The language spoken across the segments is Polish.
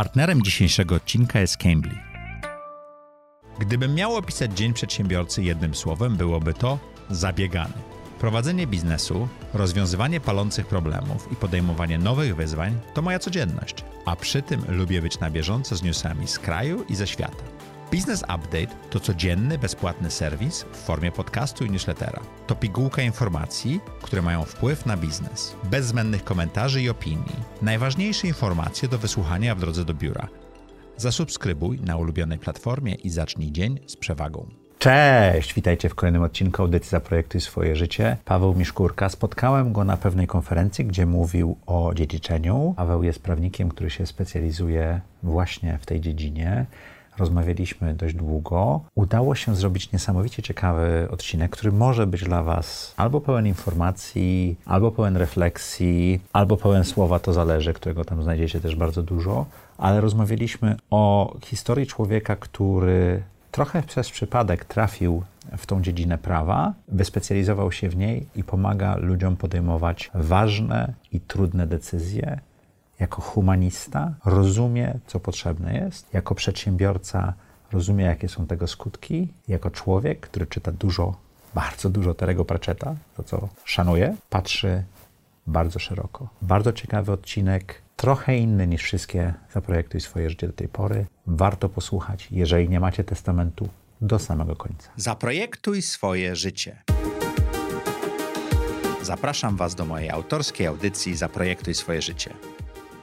Partnerem dzisiejszego odcinka jest Cambly. Gdybym miał opisać dzień przedsiębiorcy jednym słowem, byłoby to zabiegany. Prowadzenie biznesu, rozwiązywanie palących problemów i podejmowanie nowych wyzwań to moja codzienność, a przy tym lubię być na bieżąco z newsami z kraju i ze świata. Business Update to codzienny, bezpłatny serwis w formie podcastu i newslettera. To pigułka informacji, które mają wpływ na biznes. Bez zbędnych komentarzy i opinii. Najważniejsze informacje do wysłuchania w drodze do biura. Zasubskrybuj na ulubionej platformie i zacznij dzień z przewagą. Cześć, witajcie w kolejnym odcinku audycji Zaprojektuj swoje życie. Paweł Miszkurka. Spotkałem go na pewnej konferencji, gdzie mówił o dziedziczeniu. Paweł jest prawnikiem, który się specjalizuje właśnie w tej dziedzinie. Rozmawialiśmy dość długo. Udało się zrobić niesamowicie ciekawy odcinek, który może być dla Was albo pełen informacji, albo pełen refleksji, albo pełen słowa, to zależy, którego tam znajdziecie też bardzo dużo. Ale rozmawialiśmy o historii człowieka, który trochę przez przypadek trafił w tą dziedzinę prawa, wyspecjalizował się w niej i pomaga ludziom podejmować ważne i trudne decyzje. Jako humanista rozumie, co potrzebne jest. Jako przedsiębiorca rozumie, jakie są tego skutki. Jako człowiek, który czyta dużo, bardzo dużo Terego Pratchetta, to co szanuje, patrzy bardzo szeroko. Bardzo ciekawy odcinek, trochę inny niż wszystkie Zaprojektuj swoje życie do tej pory. Warto posłuchać, jeżeli nie macie testamentu, do samego końca. Zaprojektuj swoje życie. Zapraszam Was do mojej autorskiej audycji Zaprojektuj swoje życie.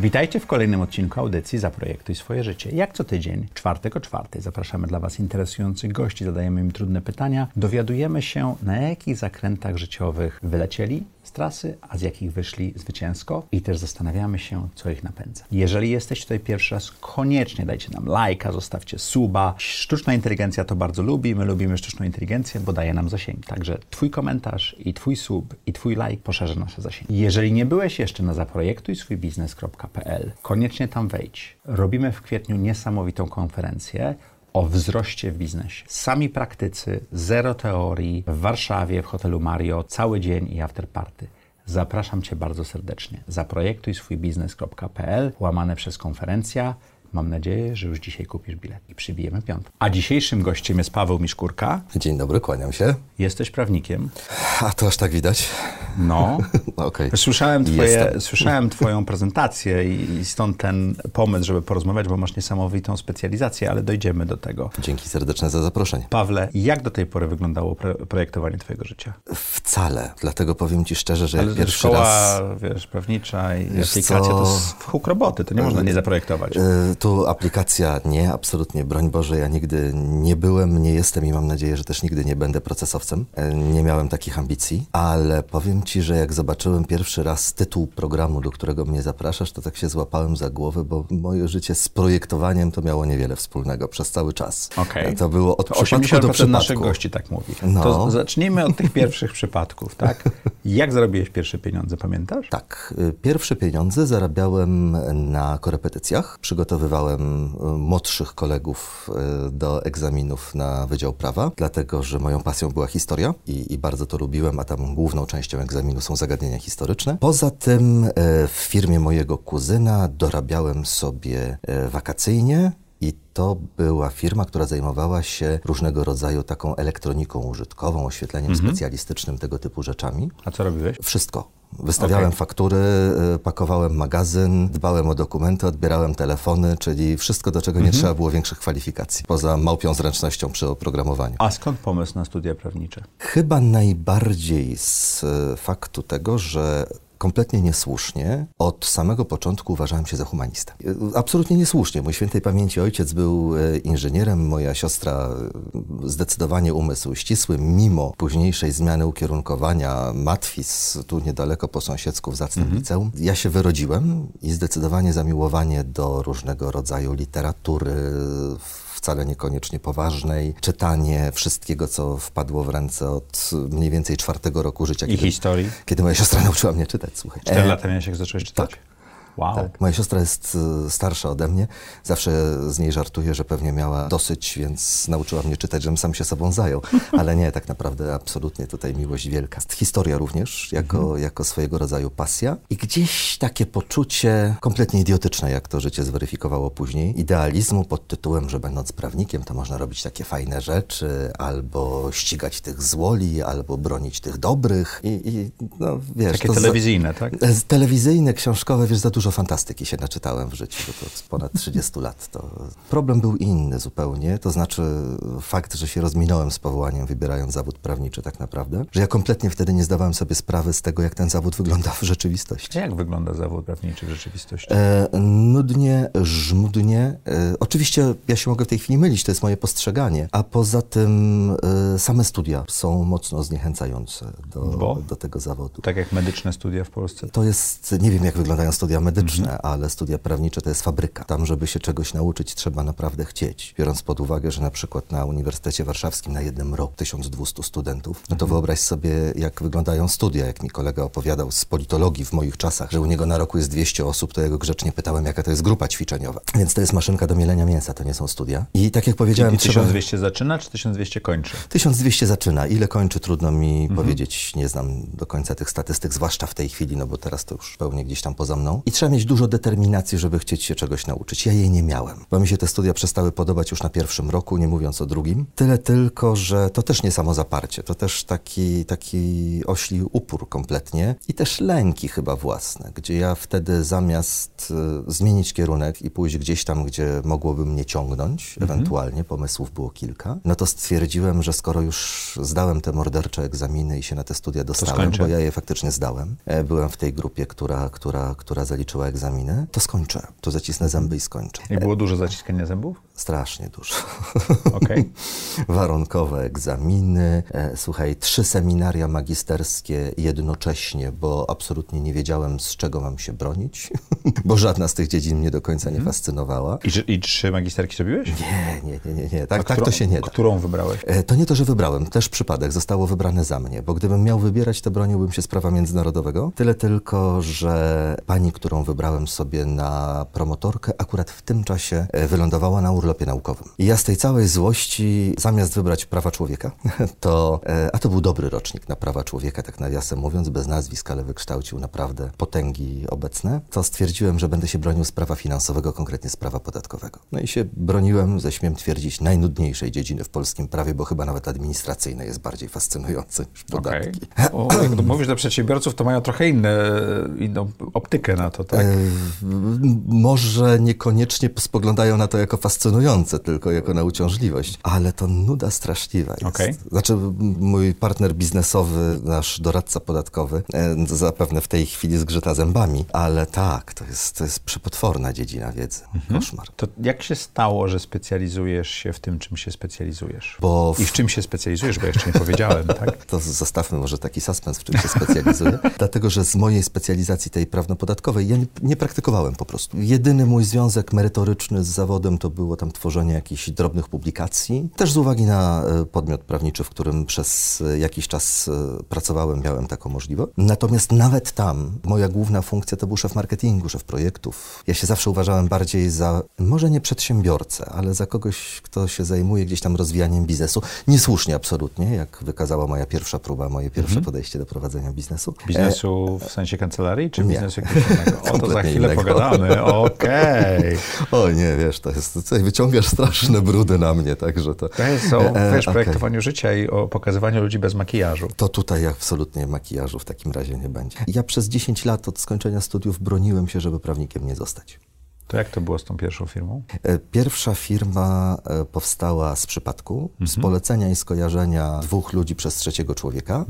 Witajcie w kolejnym odcinku audycji Zaprojektuj swoje życie. Jak co tydzień, czwartek o czwartej, zapraszamy dla Was interesujących gości, zadajemy im trudne pytania, dowiadujemy się, na jakich zakrętach życiowych wylecieli z trasy, a z jakich wyszli zwycięsko i też zastanawiamy się, co ich napędza. Jeżeli jesteście tutaj pierwszy raz, koniecznie dajcie nam lajka, zostawcie suba. Sztuczna inteligencja to bardzo lubi, my lubimy sztuczną inteligencję, bo daje nam zasięgi. Także Twój komentarz i Twój sub i Twój like poszerzy nasze zasięgi. Jeżeli nie byłeś jeszcze na zaprojektuj koniecznie tam wejdź. Robimy w kwietniu niesamowitą konferencję o wzroście w biznesie. Sami praktycy, zero teorii, w Warszawie, w hotelu Mario, cały dzień i afterparty. Zapraszam Cię bardzo serdecznie. Zaprojektuj swój biznes.pl, łamane przez konferencja. Mam nadzieję, że już dzisiaj kupisz bilet i przybijemy piątkę. A dzisiejszym gościem jest Paweł Miszkurka. Dzień dobry, kłaniam się. Jesteś prawnikiem. A to aż tak widać? No. okay. słyszałem, twoje, słyszałem Twoją prezentację i stąd ten pomysł, żeby porozmawiać, bo masz niesamowitą specjalizację, ale dojdziemy do tego. Dzięki serdeczne za zaproszenie. Pawle, jak do tej pory wyglądało projektowanie Twojego życia? Wcale. Dlatego powiem Ci szczerze, że ale pierwszy szkoła, raz... wiesz, prawnicza i aplikacja to jest huk roboty, to nie można nie zaprojektować. Y, tu aplikacja nie, absolutnie, broń Boże, ja nigdy nie byłem, nie jestem i mam nadzieję, że też nigdy nie będę procesowcem. Y, nie miałem takich ambicji, ale powiem Ci, że jak zobaczyłem pierwszy raz tytuł programu, do którego mnie zapraszasz, to tak się złapałem za głowę, bo moje życie z projektowaniem to miało niewiele wspólnego przez cały czas. Okay. To było od to przypadku do przypadku. naszych gości tak mówi. No. To zacznijmy od tych pierwszych przypadków, tak? Jak zarobiłeś pierwsze pieniądze, pamiętasz? Tak. Y, pierwsze pieniądze zarabiałem na korepetycjach. Przygotowywałem y, młodszych kolegów y, do egzaminów na Wydział Prawa, dlatego, że moją pasją była historia i, i bardzo to lubiłem, a tam główną częścią egzaminu są zagadnienia historyczne. Poza tym e, w firmie mojego kuzyna dorabiałem sobie e, wakacyjnie i to była firma, która zajmowała się różnego rodzaju taką elektroniką użytkową, oświetleniem Mhm. specjalistycznym, tego typu rzeczami. A co robiłeś? Wszystko. Wystawiałem Okej. faktury, y, pakowałem magazyn, dbałem o dokumenty, odbierałem telefony, czyli wszystko, do czego nie trzeba było większych kwalifikacji, poza małpią zręcznością przy oprogramowaniu. A skąd pomysł na studia prawnicze? Chyba najbardziej z e, faktu tego, że kompletnie niesłusznie od samego początku uważałem się za humanistę. E, Absolutnie niesłusznie. Mój świętej pamięci ojciec był e, inżynierem, moja siostra e, zdecydowanie umysł ścisły, mimo późniejszej zmiany ukierunkowania matwis tu niedaleko po sąsiedzku w zacnym liceum. Ja się wyrodziłem i zdecydowanie zamiłowanie do różnego rodzaju literatury, wcale niekoniecznie poważnej, czytanie wszystkiego, co wpadło w ręce od mniej więcej czwartego roku życia. I historii? Kiedy moja siostra nauczyła mnie czytać, słuchaj. Cztery lata miałeś, jak zacząłeś czytać? Tak. Wow. Tak. Moja siostra jest y, starsza ode mnie. Zawsze z niej żartuję, że pewnie miała dosyć, więc nauczyła mnie czytać, żebym sam się sobą zajął. Ale nie, tak naprawdę absolutnie tutaj miłość wielka. Historia również jako, Mhm. jako swojego rodzaju pasja. I gdzieś takie poczucie kompletnie idiotyczne, jak to życie zweryfikowało później, idealizmu pod tytułem, że będąc prawnikiem, to można robić takie fajne rzeczy, albo ścigać tych złoli, albo bronić tych dobrych. I, i no wiesz... Takie za- telewizyjne, tak? z- Telewizyjne, książkowe, wiesz, za dużo fantastyki się naczytałem w życiu, bo to ponad 30 lat. To problem był inny zupełnie, to znaczy fakt, że się rozminąłem z powołaniem, wybierając zawód prawniczy tak naprawdę, że ja kompletnie wtedy nie zdawałem sobie sprawy z tego, jak ten zawód wygląda w rzeczywistości. A Jak wygląda zawód prawniczy w rzeczywistości? E, nudnie, żmudnie. E, oczywiście ja się mogę w tej chwili mylić, to jest moje postrzeganie, a poza tym e, same studia są mocno zniechęcające do, do tego zawodu. Tak jak medyczne studia w Polsce? To jest, nie wiem jak wyglądają studia medyczne, ale studia prawnicze to jest fabryka. Tam, żeby się czegoś nauczyć, trzeba naprawdę chcieć. Biorąc pod uwagę, że na przykład na Uniwersytecie Warszawskim na jednym roku 1200 studentów, no to wyobraź sobie, jak wyglądają studia. Jak mi kolega opowiadał z politologii w moich czasach, że u niego na roku jest 200 osób, to ja go grzecznie pytałem, jaka to jest grupa ćwiczeniowa. Więc to jest maszynka do mielenia mięsa, to nie są studia. I tak jak powiedziałem, Czyli trzeba... 1200 zaczyna, czy 1200 kończy? 1200 zaczyna. Ile kończy, trudno mi powiedzieć. Nie znam do końca tych statystyk, zwłaszcza w tej chwili, no bo teraz to już pełnie gdzieś tam poza mną. I trzeba mieć dużo determinacji, żeby chcieć się czegoś nauczyć. Ja jej nie miałem, bo mi się te studia przestały podobać już na pierwszym roku, nie mówiąc o drugim. Tyle tylko, że to też nie samo zaparcie, to też taki, taki ośli upór kompletnie i też lęki chyba własne, gdzie ja wtedy zamiast y, zmienić kierunek i pójść gdzieś tam, gdzie mogłoby mnie ciągnąć, ewentualnie, pomysłów było kilka, no to stwierdziłem, że skoro już zdałem te mordercze egzaminy i się na te studia dostałem, bo ja je faktycznie zdałem, e, byłem w tej grupie, która, która, która zaliczyła egzaminy, to skończę, to zacisnę zęby i skończę. I było dużo zaciskania zębów? Strasznie dużo. Okej. Warunkowe egzaminy, e, słuchaj, trzy seminaria magisterskie jednocześnie, bo absolutnie nie wiedziałem, z czego mam się bronić, bo żadna z tych dziedzin mnie do końca nie fascynowała. I, I trzy magisterki zrobiłeś? Nie, nie, nie, nie, nie. Tak, tak to się nie da. Którą wybrałeś? E, To nie to, że wybrałem, też przypadek, zostało wybrane za mnie, bo gdybym miał wybierać, to broniłbym się z prawa międzynarodowego. Tyle tylko, że pani, którą wybrałem sobie na promotorkę, akurat w tym czasie e, wylądowała na urlopie naukowym. I ja z tej całej złości, zamiast wybrać prawa człowieka, to, e, a to był dobry rocznik na prawa człowieka, tak nawiasem mówiąc, bez nazwisk, ale wykształcił naprawdę potęgi obecne, to stwierdziłem, że będę się bronił z prawa finansowego, konkretnie z prawa podatkowego. No i się broniłem, ze śmiem twierdzić, najnudniejszej dziedziny w polskim prawie, bo chyba nawet administracyjne jest bardziej fascynujące niż podatki. O, Jak mówisz do przedsiębiorców, to mają trochę inne, inną optykę na to, tak? E, może niekoniecznie spoglądają na to jako fascynujące, tylko jako na uciążliwość, ale to nuda straszliwa jest. Okej. Znaczy, mój partner biznesowy, nasz doradca podatkowy, e, zapewne w tej chwili zgrzyta zębami, ale tak, to jest, to jest przepotworna dziedzina wiedzy. Mhm. Koszmar. To jak się stało, że specjalizujesz się w tym, czym się specjalizujesz? Bo w- I w czym się specjalizujesz, bo jeszcze nie powiedziałem, tak? To zostawmy może taki suspens, w czym się specjalizuję. Dlatego, że z mojej specjalizacji tej prawno-podatkowej ja nie, nie praktykowałem po prostu. Jedyny mój związek merytoryczny z zawodem to było tam tworzenie jakichś drobnych publikacji. Też z uwagi na e, podmiot prawniczy, w którym przez e, jakiś czas e, pracowałem, miałem taką możliwość. Natomiast nawet tam moja główna funkcja to był szef marketingu, szef projektów. Ja się zawsze uważałem bardziej za, może nie przedsiębiorcę, ale za kogoś, kto się zajmuje gdzieś tam rozwijaniem biznesu. Niesłusznie absolutnie, jak wykazała moja pierwsza próba, moje pierwsze podejście do prowadzenia biznesu. Biznesu w sensie kancelarii, czy nie. biznesu jakiegoś innego? O, to za chwilę innego. pogadamy, okej. O nie, wiesz, to jest, tutaj wyciągasz straszne brudy na mnie, także to... To jest o E, wiesz, okej. projektowaniu życia i o pokazywaniu ludzi bez makijażu. To tutaj absolutnie makijażu w takim razie nie będzie. Ja przez 10 lat od skończenia studiów broniłem się, żeby prawnikiem nie zostać. To jak to było z tą pierwszą firmą? E, Pierwsza firma e, powstała z przypadku, z polecenia i skojarzenia dwóch ludzi przez trzeciego człowieka,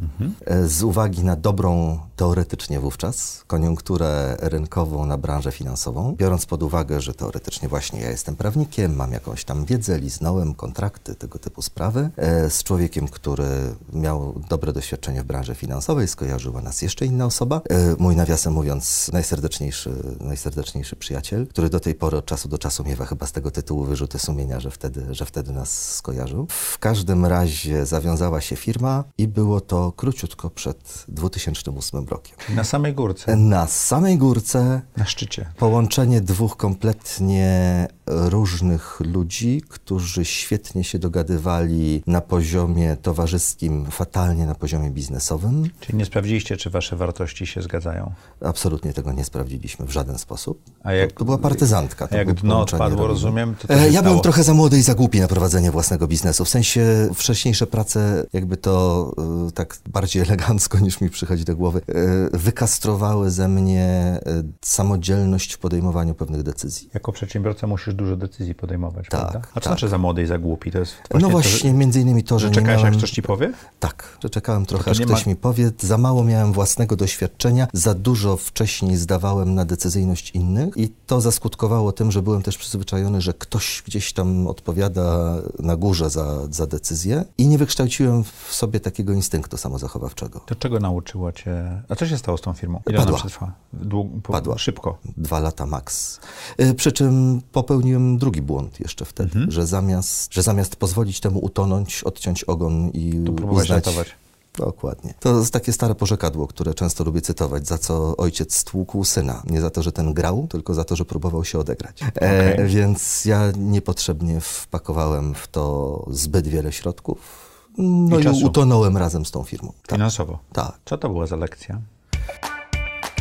e, z uwagi na dobrą teoretycznie wówczas koniunkturę rynkową na branżę finansową, biorąc pod uwagę, że teoretycznie właśnie ja jestem prawnikiem, mam jakąś tam wiedzę, liznąłem kontrakty, tego typu sprawy, z człowiekiem, który miał dobre doświadczenie w branży finansowej, skojarzyła nas jeszcze inna osoba, mój nawiasem mówiąc najserdeczniejszy, najserdeczniejszy przyjaciel, który do tej pory od czasu do czasu miewa chyba z tego tytułu wyrzuty sumienia, że wtedy, że wtedy nas skojarzył. W każdym razie zawiązała się firma i było to króciutko przed 2008 rokiem. Na samej górce. Na samej górce Na szczycie. połączenie dwóch kompletnie różnych ludzi, którzy świetnie się dogadywali na poziomie towarzyskim, fatalnie na poziomie biznesowym. Czyli nie sprawdziliście, czy wasze wartości się zgadzają. Absolutnie tego nie sprawdziliśmy w żaden sposób. A jak- to, to była partyzantka. To jak dno odpadło, rozumiem, to co E, Ja stało? byłem trochę za młody i za głupi na prowadzenie własnego biznesu. W sensie wcześniejsze prace, jakby to e, tak bardziej elegancko niż mi przychodzi do głowy, e, wykastrowały ze mnie samodzielność w podejmowaniu pewnych decyzji. Jako przedsiębiorca musisz dużo decyzji podejmować, Tak, prawda? A co tak. znaczy za młody i za głupi? To jest no to, właśnie, między innymi to, że, że, czekałeś, miałem... jak ktoś ci powie? Tak, że czekałem trochę, to aż ktoś ma- mi powie. Za mało miałem własnego doświadczenia, za dużo wcześniej zdawałem na decyzyjność innych i to zaskutkowało tym, że byłem też przyzwyczajony, że ktoś gdzieś tam odpowiada na górze za, za decyzję i nie wykształciłem w sobie takiego instynktu samozachowawczego. To czego nauczyło cię? A co się stało z tą firmą? Ile Padła. przetrwała? Dług, po, Padła. Szybko. Dwa lata max. Y, Przy czym popełniłem drugi błąd jeszcze wtedy, Mhm. że, zamiast, że zamiast pozwolić temu utonąć, odciąć ogon i uznać... ratować. Dokładnie. To jest takie stare porzekadło, które często lubię cytować, za co ojciec stłukł syna. Nie za to, że ten grał, tylko za to, że próbował się odegrać. E, więc ja niepotrzebnie wpakowałem w to zbyt wiele środków. No I i, utonąłem razem z tą firmą. Tak. Finansowo. tak. Co to była za lekcja?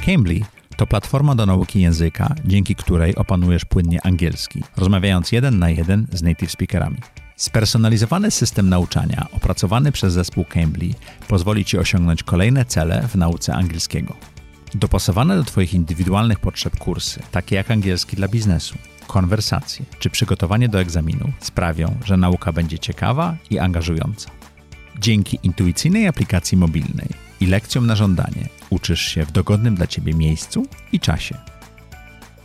Cambly to platforma do nauki języka, dzięki której opanujesz płynnie angielski, rozmawiając jeden na jeden z native speakerami. Spersonalizowany system nauczania opracowany przez zespół Cambly pozwoli Ci osiągnąć kolejne cele w nauce angielskiego. Dopasowane do Twoich indywidualnych potrzeb kursy, takie jak angielski dla biznesu, konwersacje czy przygotowanie do egzaminu, sprawią, że nauka będzie ciekawa i angażująca. Dzięki intuicyjnej aplikacji mobilnej i lekcjom na żądanie uczysz się w dogodnym dla Ciebie miejscu i czasie.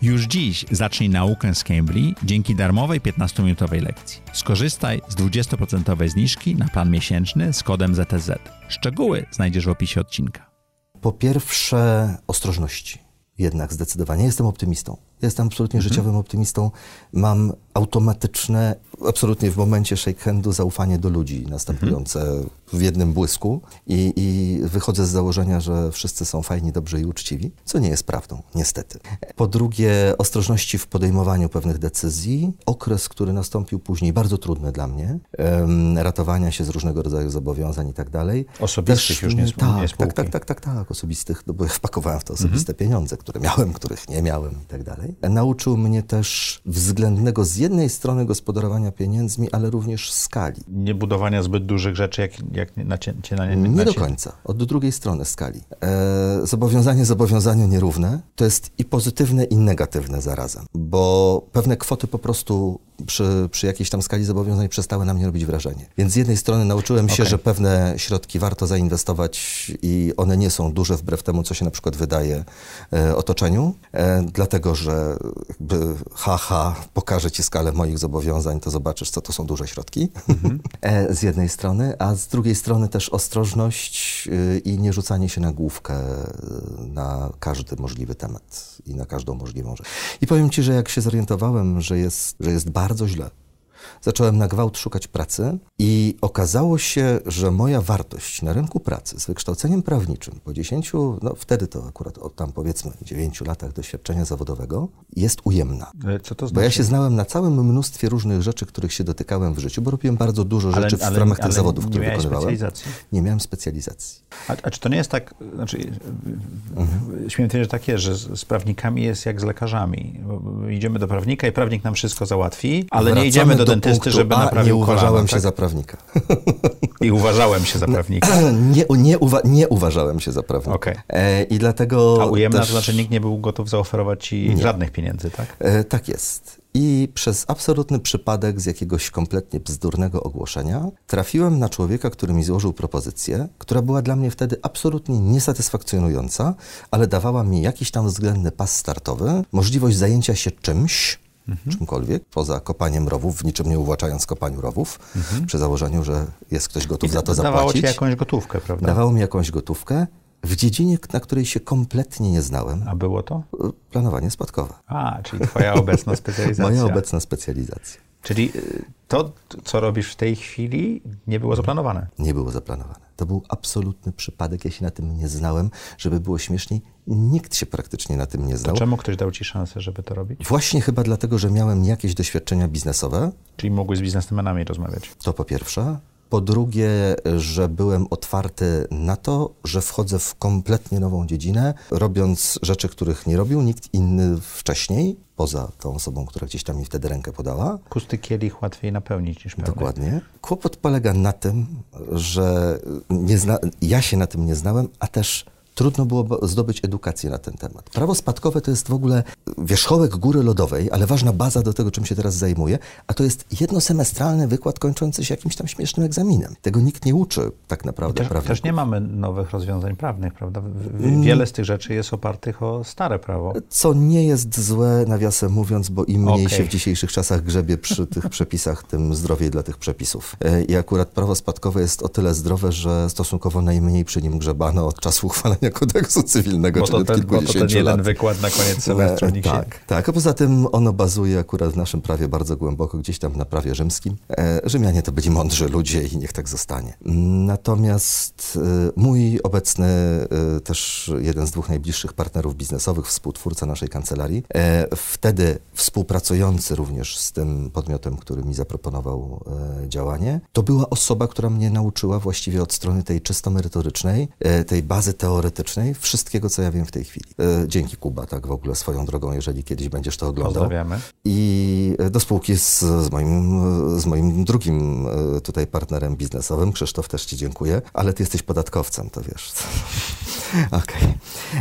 Już dziś zacznij naukę z Cambly dzięki darmowej 15-minutowej lekcji. Skorzystaj z 20% zniżki na plan miesięczny z kodem ZTZ. Szczegóły znajdziesz w opisie odcinka. Po pierwsze, ostrożności. Jednak zdecydowanie. Jestem optymistą. Jestem absolutnie życiowym optymistą. Mam automatyczne, absolutnie w momencie shake handu, zaufanie do ludzi następujące w jednym błysku i, i wychodzę z założenia, że wszyscy są fajni, dobrzy i uczciwi, co nie jest prawdą, niestety. Po drugie, ostrożności w podejmowaniu pewnych decyzji. Okres, który nastąpił później, bardzo trudny dla mnie, em, ratowania się z różnego rodzaju zobowiązań i tak dalej. Osobistych już nie tak, nie tak, tak, tak, tak, tak, osobistych, no bo ja wpakowałem w to osobiste pieniądze, które miałem, których nie miałem i tak dalej. Nauczył mnie też względnego z jednej strony gospodarowania pieniędzmi, ale również skali. Nie budowania zbyt dużych rzeczy, jak, jak na cie, cię na nie Nie na do końca, od drugiej strony skali. E, zobowiązanie zobowiązaniu nierówne to jest i pozytywne, i negatywne zarazem, bo pewne kwoty po prostu przy, przy jakiejś tam skali zobowiązań przestały na mnie robić wrażenie. Więc z jednej strony nauczyłem się, Okej. że pewne środki warto zainwestować i one nie są duże wbrew temu, co się na przykład wydaje e, otoczeniu, e, dlatego że jakby haha, pokażę ci skalę moich zobowiązań, to zobaczysz, co to są duże środki. E, z jednej strony, a z drugiej strony też ostrożność y, i nie rzucanie się na główkę y, na każdy możliwy temat i na każdą możliwą rzecz. I powiem ci, że jak się zorientowałem, że jest, że jest bardzo واحد زوج لا zacząłem na gwałt szukać pracy i okazało się, że moja wartość na rynku pracy z wykształceniem prawniczym po 10, no wtedy to akurat o tam powiedzmy 9 latach doświadczenia zawodowego jest ujemna. Ale Co to znaczy? Bo ja się znałem na całym mnóstwie różnych rzeczy, których się dotykałem w życiu, bo robiłem bardzo dużo rzeczy w ramach tych zawodów, nie które wykonywałem. specjalizacji. Nie miałem specjalizacji. A, a czy to nie jest tak, znaczy, Mhm. śmiem twierdzić, że tak jest, że z prawnikami jest jak z lekarzami. Idziemy do prawnika i prawnik nam wszystko załatwi, ale nie Wracamy idziemy do, do dentysty, żeby naprawił Nie uważałem kolano, się tak? za prawnika. I uważałem się za prawnika. nie, nie, uwa- nie uważałem się za prawnika. Okej. E, I dlatego A ujemna też, to znaczy nikt nie był gotów zaoferować ci żadnych pieniędzy, tak? E, tak jest. I przez absolutny przypadek z jakiegoś kompletnie bzdurnego ogłoszenia trafiłem na człowieka, który mi złożył propozycję, która była dla mnie wtedy absolutnie niesatysfakcjonująca, ale dawała mi jakiś tam względny pas startowy, możliwość zajęcia się czymś, mhm. czymkolwiek, poza kopaniem rowów, w niczym nie uwłaczając kopaniu rowów, mhm. przy założeniu, że jest ktoś gotów I za to zapłacić. Dawało ci jakąś gotówkę, prawda? Dawało mi jakąś gotówkę w dziedzinie, na której się kompletnie nie znałem. A było to? Planowanie spadkowe. A, czyli twoja obecna specjalizacja. Moja obecna specjalizacja. Czyli y, to, co robisz w tej chwili, nie było zaplanowane? Nie było zaplanowane. To był absolutny przypadek. Ja się na tym nie znałem. Żeby było śmieszniej, nikt się praktycznie na tym nie znał. To czemu ktoś dał ci szansę, żeby to robić? Właśnie chyba dlatego, że miałem jakieś doświadczenia biznesowe. Czyli mogłeś z biznesmenami rozmawiać? To po pierwsze. Po drugie, że byłem otwarty na to, że wchodzę w kompletnie nową dziedzinę, robiąc rzeczy, których nie robił nikt inny wcześniej, poza tą osobą, która gdzieś tam mi wtedy rękę podała. Pusty kielich łatwiej napełnić niż pełny. Dokładnie. Kłopot polega na tym, że zna, ja się na tym nie znałem, a też trudno było zdobyć edukację na ten temat. Prawo spadkowe to jest w ogóle wierzchołek góry lodowej, ale ważna baza do tego, czym się teraz zajmuję, a to jest jednosemestralny wykład kończący się jakimś tam śmiesznym egzaminem. Tego nikt nie uczy tak naprawdę. Też, też nie mamy nowych rozwiązań prawnych, prawda? Mm. Wiele z tych rzeczy jest opartych o stare prawo. Co nie jest złe, nawiasem mówiąc, bo im mniej okay. się w dzisiejszych czasach grzebie przy tych przepisach, tym zdrowiej dla tych przepisów. E, I akurat prawo spadkowe jest o tyle zdrowe, że stosunkowo najmniej przy nim grzebano od czasu uchwalenia kodeksu cywilnego, bo to ten, bo to ten jeden wykład na koniec semestru. E, tak, się... tak, a poza tym ono bazuje akurat w naszym prawie bardzo głęboko, gdzieś tam na prawie rzymskim. E, Rzymianie to byli mądrzy ludzie i niech tak zostanie. Natomiast e, mój obecny, też jeden z dwóch najbliższych partnerów biznesowych, współtwórca naszej kancelarii, wtedy współpracujący również z tym podmiotem, który mi zaproponował działanie, to była osoba, która mnie nauczyła właściwie od strony tej czysto merytorycznej, tej bazy teoretycznej, teoretycznej wszystkiego, co ja wiem w tej chwili. E, dzięki Kuba, tak w ogóle swoją drogą, jeżeli kiedyś będziesz to oglądał. Pozdrawiamy. I e, do spółki z, z, moim, z moim drugim e, tutaj partnerem biznesowym, Krzysztof, też Ci dziękuję, ale Ty jesteś podatkowcem, to wiesz. Okej.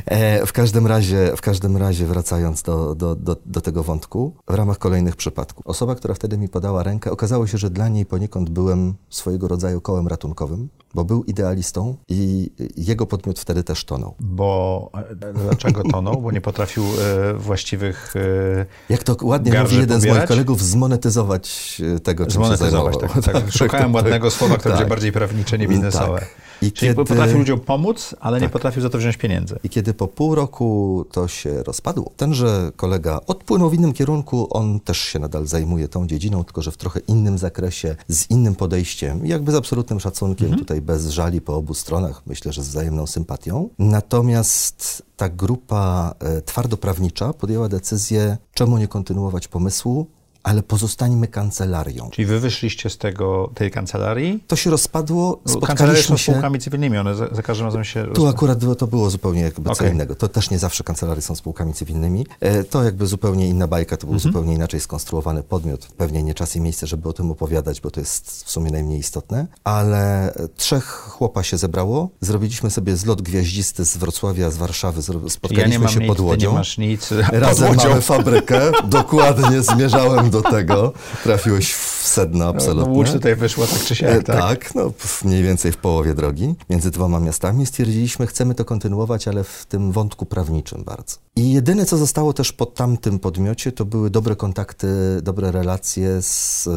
Okay. W każdym razie, w każdym razie wracając do, do, do, do tego wątku, w ramach kolejnych przypadków. Osoba, która wtedy mi podała rękę, okazało się, że dla niej poniekąd byłem swojego rodzaju kołem ratunkowym, bo był idealistą i jego podmiot wtedy też tonął. Bo e, dlaczego tonął? Bo nie potrafił e, właściwych. E, Jak to ładnie mówi jeden pobierać? z moich kolegów, zmonetyzować e, tego, czym zmonetyzować, się zajmował. Tak, tak. Szukałem ładnego słowa, które tak. będzie bardziej prawnicze, nie biznesowe. I Czyli kiedy... potrafił ludziom pomóc, ale tak. nie potrafił za to wziąć pieniędzy. I kiedy po pół roku to się rozpadło, tenże kolega odpłynął w innym kierunku, on też się nadal zajmuje tą dziedziną, tylko że w trochę innym zakresie, z innym podejściem, jakby z absolutnym szacunkiem, mhm. tutaj bez żali po obu stronach, myślę, że z wzajemną sympatią. Natomiast ta grupa e, twardoprawnicza podjęła decyzję, czemu nie kontynuować pomysłu, ale pozostańmy kancelarią. Czyli wy wyszliście z tego, tej kancelarii? To się rozpadło, spotkaliśmy się... spółkami cywilnymi, one za, za każdym razem się... Tu akurat to było zupełnie jakby okay. co innego. To też nie zawsze kancelarie są spółkami cywilnymi. E, to jakby zupełnie inna bajka, to był mhm. zupełnie inaczej skonstruowany podmiot. Pewnie nie czas i miejsce, żeby o tym opowiadać, bo to jest w sumie najmniej istotne. Ale trzech chłopa się zebrało, zrobiliśmy sobie zlot gwiaździsty z Wrocławia, z Warszawy, spotkaliśmy ja się nic, pod Łodzią. nie masz nic. Razem mamy fabrykę, dokładnie zmierzałem do tego. Trafiłeś w sedno absolutnie. No, łódź tutaj wyszła tak czy siak, tak? Tak, no mniej więcej w połowie drogi między dwoma miastami. Stwierdziliśmy, chcemy to kontynuować, ale w tym wątku prawniczym bardzo. I jedyne, co zostało też po tamtym podmiocie, to były dobre kontakty, dobre relacje z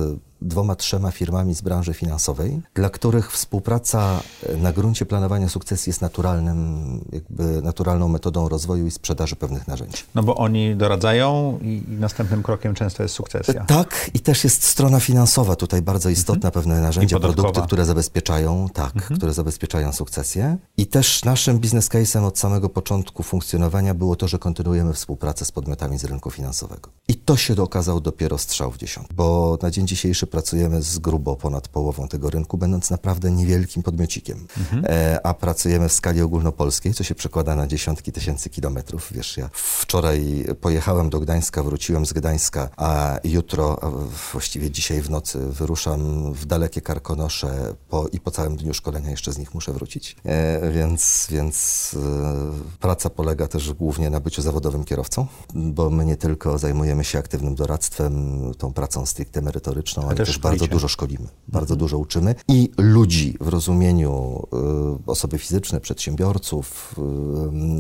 dwoma, trzema firmami z branży finansowej, dla których współpraca e, na gruncie planowania sukcesji jest naturalnym, jakby naturalną metodą rozwoju i sprzedaży pewnych narzędzi. No bo oni doradzają i następnym krokiem często jest sukcesja. E, tak, i też jest strona finansowa tutaj bardzo istotna, mhm. pewne narzędzia, produkty, które zabezpieczają, tak, mhm. które zabezpieczają sukcesję. I też naszym biznes case'em od samego początku funkcjonowania było to, że kontynuujemy współpracę z podmiotami z rynku finansowego. I to się okazał dopiero strzał w dziesiąt, bo na dzień dzisiejszy pracujemy z grubo ponad połową tego rynku, będąc naprawdę niewielkim podmiocikiem. E, a pracujemy w skali ogólnopolskiej, co się przekłada na dziesiątki tysięcy kilometrów. Wiesz, ja wczoraj pojechałem do Gdańska, wróciłem z Gdańska, a jutro, a właściwie dzisiaj w nocy wyruszam w dalekie Karkonosze po, i po całym dniu szkolenia jeszcze z nich muszę wrócić. E, więc więc e, praca polega też głównie na byciu zawodowym kierowcą, bo my nie tylko zajmujemy się aktywnym doradztwem, tą pracą stricte merytoryczną, ale, też bardzo dużo szkolimy, bardzo dużo uczymy i ludzi w rozumieniu y, osoby fizyczne, przedsiębiorców,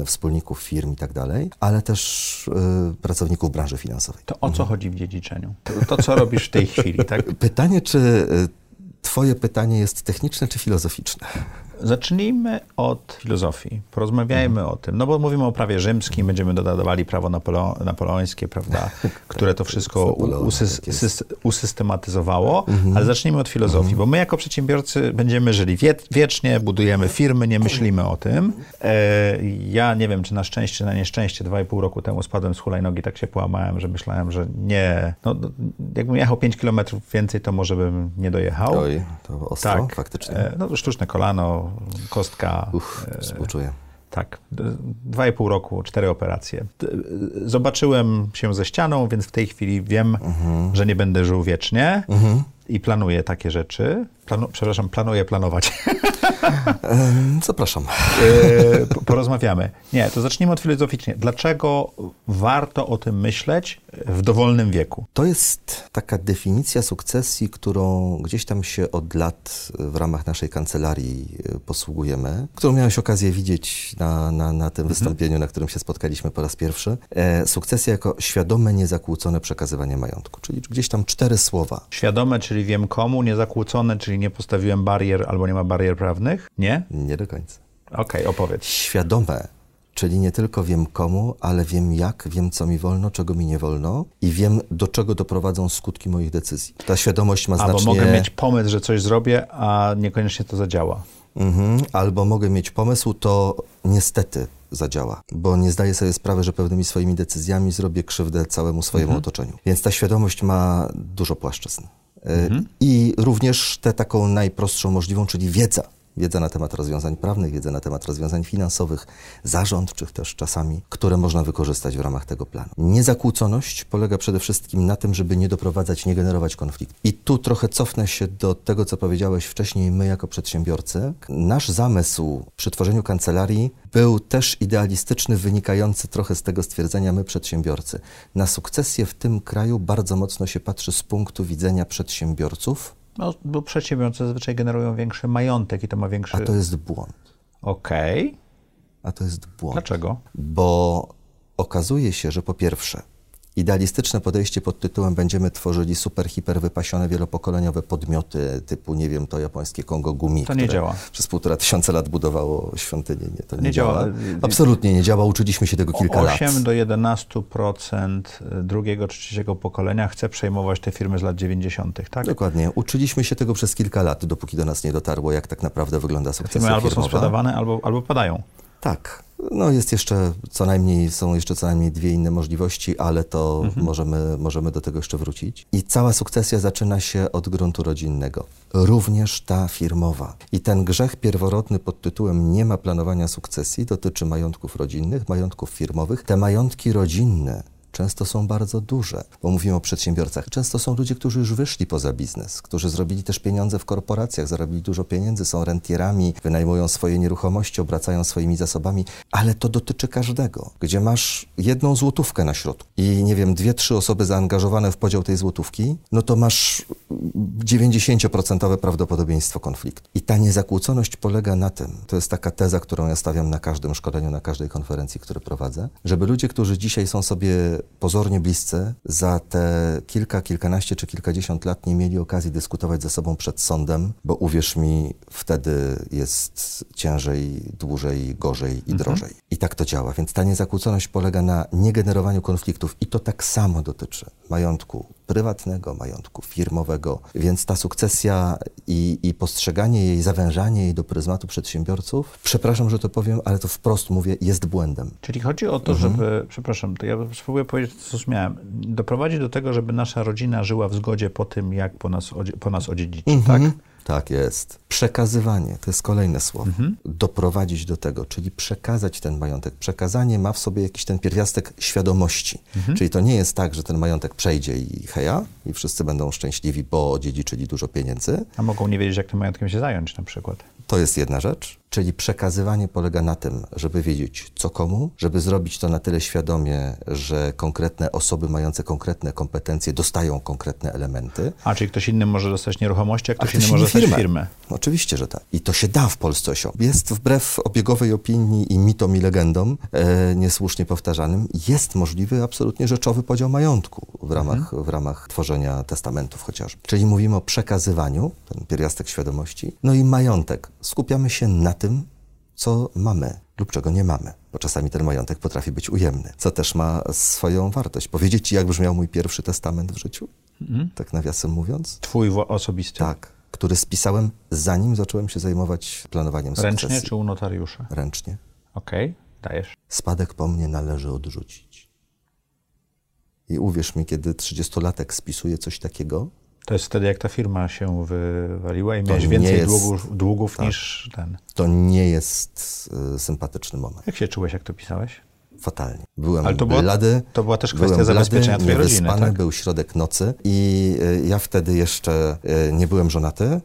y, wspólników firm i tak dalej, ale też y, pracowników branży finansowej. To o co chodzi w dziedziczeniu? To, to co robisz w tej chwili, tak? Pytanie, czy y, twoje pytanie jest techniczne czy filozoficzne? Zacznijmy od filozofii. Porozmawiajmy o tym, no bo mówimy o prawie rzymskim, będziemy dodawali prawo napoleo napoleońskie, prawda, które to wszystko u- Napoleon, usys jest. Mhm. usystematyzowało, ale zacznijmy od filozofii, bo my jako przedsiębiorcy będziemy żyli wie wiecznie, budujemy firmy, nie myślimy o tym. E, ja nie wiem, czy na szczęście, czy na nieszczęście, dwa i pół roku temu spadłem z hulajnogi, tak się połamałem, że myślałem, że nie, no, no, jakbym jechał 5 kilometrów więcej, to może bym nie dojechał. Oj, to ostro, faktycznie. E, No, sztuczne kolano, kostka. Uff, współczuję. Tak, d- dwa i pół roku, cztery operacje. D- Zobaczyłem się ze ścianą, więc w tej chwili wiem, Mhm. że nie będę żył wiecznie i planuję takie rzeczy. Planu, przepraszam, planuję planować. Zapraszam. E, po- Porozmawiamy. Nie, to zacznijmy od filozoficznie. Dlaczego warto o tym myśleć w dowolnym wieku? To jest taka definicja sukcesji, którą gdzieś tam się od lat w ramach naszej kancelarii e, posługujemy, którą miałeś okazję widzieć na, na, na tym wystąpieniu, na którym się spotkaliśmy po raz pierwszy. E, sukcesja jako świadome, niezakłócone przekazywanie majątku, czyli gdzieś tam cztery słowa. Świadome, czyli wiem komu, niezakłócone, czyli nie postawiłem barier albo nie ma barier prawnych? Nie? Nie do końca. Okej, opowiedz. Świadome, czyli nie tylko wiem komu, ale wiem jak, wiem co mi wolno, czego mi nie wolno i wiem do czego doprowadzą skutki moich decyzji. Ta świadomość ma Albo znacznie... mogę mieć pomysł, że coś zrobię, a niekoniecznie to zadziała. Mhm. Albo mogę mieć pomysł, to niestety zadziała, bo nie zdaję sobie sprawy, że pewnymi swoimi decyzjami zrobię krzywdę całemu swojemu otoczeniu. Więc ta świadomość ma dużo płaszczyzn. Y, I również tę taką najprostszą możliwą, czyli wiedza. Wiedza na temat rozwiązań prawnych, wiedza na temat rozwiązań finansowych, zarządczych też czasami, które można wykorzystać w ramach tego planu. Niezakłóconość polega przede wszystkim na tym, żeby nie doprowadzać, nie generować konfliktu. I tu trochę cofnę się do tego, co powiedziałeś wcześniej, my jako przedsiębiorcy. Nasz zamysł przy tworzeniu kancelarii był też idealistyczny, wynikający trochę z tego stwierdzenia my przedsiębiorcy. Na sukcesję w tym kraju bardzo mocno się patrzy z punktu widzenia przedsiębiorców, No, bo przedsiębiorcy zazwyczaj generują większy majątek i to ma większy... a to jest błąd. Okej. A to jest błąd. Dlaczego? Bo okazuje się, że po pierwsze, idealistyczne podejście pod tytułem będziemy tworzyli super, hiper wypasione, wielopokoleniowe podmioty typu, nie wiem, to japońskie Kongo Gumi, To nie działa. przez półtora tysiąca lat budowało świątynię. Nie, to nie, nie działa. działa. Absolutnie nie działa. Uczyliśmy się tego kilka lat. 8 do 11% drugiego czy trzeciego pokolenia chce przejmować te firmy z lat 90., tak? Dokładnie. Uczyliśmy się tego przez kilka lat, dopóki do nas nie dotarło, jak tak naprawdę wygląda sukcesja Firmy albo są firmowa. sprzedawane, albo, albo padają. Tak. No jest jeszcze co najmniej, są jeszcze co najmniej dwie inne możliwości, ale to Mhm. możemy, możemy do tego jeszcze wrócić. I cała sukcesja zaczyna się od gruntu rodzinnego. Również ta firmowa. I ten grzech pierworodny pod tytułem nie ma planowania sukcesji dotyczy majątków rodzinnych, majątków firmowych. Te majątki rodzinne często są bardzo duże, bo mówimy o przedsiębiorcach. Często są ludzie, którzy już wyszli poza biznes, którzy zrobili też pieniądze w korporacjach, zarobili dużo pieniędzy, są rentierami, wynajmują swoje nieruchomości, obracają swoimi zasobami, ale to dotyczy każdego, gdzie masz jedną złotówkę na środku i nie wiem, dwie, trzy osoby zaangażowane w podział tej złotówki, no to masz 90% prawdopodobieństwo konfliktu. I ta niezakłóconość polega na tym, to jest taka teza, którą ja stawiam na każdym szkoleniu, na każdej konferencji, które prowadzę, żeby ludzie, którzy dzisiaj są sobie pozornie bliscy, za te kilka, kilkanaście czy kilkadziesiąt lat nie mieli okazji dyskutować ze sobą przed sądem, bo uwierz mi, wtedy jest ciężej, dłużej, gorzej i drożej. I tak to działa. Więc ta niezakłóconość polega na niegenerowaniu konfliktów i to tak samo dotyczy majątku prywatnego, majątku firmowego. Więc ta sukcesja i, i postrzeganie jej, zawężanie jej do pryzmatu przedsiębiorców, przepraszam, że to powiem, ale to wprost mówię, jest błędem. Czyli chodzi o to, Mhm. żeby, przepraszam, to ja spróbuję powiedzieć, co zrozumiałem, doprowadzić do tego, żeby nasza rodzina żyła w zgodzie po tym, jak po nas, po nas odziedziczy, tak? Mhm. Tak jest. Przekazywanie, to jest kolejne słowo. Mhm. Doprowadzić do tego, czyli przekazać ten majątek. Przekazanie ma w sobie jakiś ten pierwiastek świadomości. Mhm. Czyli to nie jest tak, że ten majątek przejdzie i heja, i wszyscy będą szczęśliwi, bo odziedziczyli dużo pieniędzy. A mogą nie wiedzieć, jak tym majątkiem się zająć na przykład. To jest jedna rzecz, czyli przekazywanie polega na tym, żeby wiedzieć co komu, żeby zrobić to na tyle świadomie, że konkretne osoby mające konkretne kompetencje dostają konkretne elementy. A, czyli ktoś inny może dostać nieruchomości, a ktoś, ktoś inny może dostać firmę. firmę. Oczywiście, że tak. I to się da w Polsce osiągnąć. Jest wbrew obiegowej opinii i mitom i legendom e, niesłusznie powtarzanym, jest możliwy absolutnie rzeczowy podział majątku w ramach, w ramach tworzenia testamentów chociażby. Czyli mówimy o przekazywaniu, ten pierwiastek świadomości, no i majątek. Skupiamy się na tym, co mamy lub czego nie mamy, bo czasami ten majątek potrafi być ujemny, co też ma swoją wartość. Powiedzieć ci, jak brzmiał mój pierwszy testament w życiu? Tak nawiasem mówiąc? Twój osobisty. Tak, który spisałem zanim zacząłem się zajmować planowaniem Ręcznie sukcesji. czy u notariusza? Ręcznie. Okej, dajesz. Spadek po mnie należy odrzucić. I uwierz mi, kiedy 30-latek spisuje coś takiego, To jest wtedy, jak ta firma się wywaliła i To miałeś więcej jest- długów, długów tak. niż ten. to nie jest y, sympatyczny moment. Jak się czułeś, jak to pisałeś? Fatalnie. Byłem Ale to blady. to była też kwestia byłem zabezpieczenia blady, twojej rodziny, tak? był środek nocy i y, ja wtedy jeszcze y, nie byłem żonaty.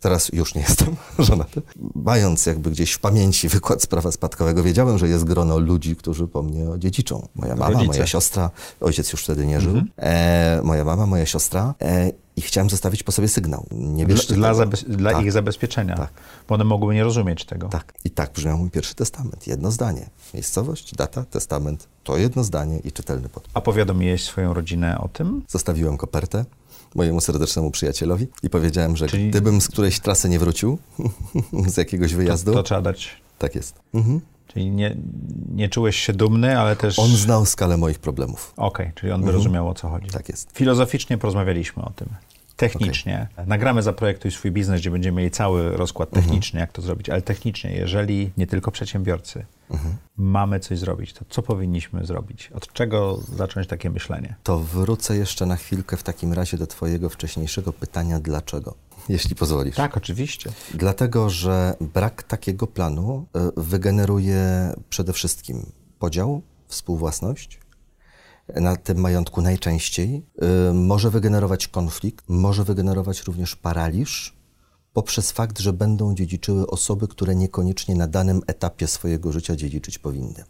Teraz już nie jestem żonaty. Mając jakby gdzieś w pamięci wykład z prawa spadkowego, wiedziałem, że jest grono ludzi, którzy po mnie odziedziczą. Moja mama, Rodzice. moja siostra, ojciec już wtedy nie żył. Mhm. E, moja mama, moja siostra. E, I chciałem zostawić po sobie sygnał. Nie Dla, bierzcie dla, zabez- dla Tak. ich zabezpieczenia. Tak. Bo one mogłyby nie rozumieć tego. Tak. I tak brzmiał mój pierwszy testament. Jedno zdanie. Miejscowość, data, testament. To jedno zdanie i czytelny podpis. A powiadomiłeś swoją rodzinę o tym? Zostawiłem kopertę mojemu serdecznemu przyjacielowi i powiedziałem, że Czyli- gdybym z którejś trasy nie wrócił, z jakiegoś wyjazdu, To trzeba dać. tak jest. Mhm. Czyli nie, nie czułeś się dumny, ale też. On znał skalę moich problemów. Okej, czyli on by rozumiał o co chodzi. Tak jest. Filozoficznie porozmawialiśmy o tym. Technicznie. Nagramy Zaprojektuj swój biznes, gdzie będziemy mieli cały rozkład techniczny, jak to zrobić. Ale technicznie, jeżeli nie tylko przedsiębiorcy mamy coś zrobić, to co powinniśmy zrobić? Od czego zacząć takie myślenie? To wrócę jeszcze na chwilkę w takim razie do Twojego wcześniejszego pytania, dlaczego, jeśli pozwolisz. Tak, oczywiście. Dlatego, że brak takiego planu y, wygeneruje przede wszystkim podział, współwłasność. Na tym majątku najczęściej y, może wygenerować konflikt, może wygenerować również paraliż poprzez fakt, że będą dziedziczyły osoby, które niekoniecznie na danym etapie swojego życia dziedziczyć powinny.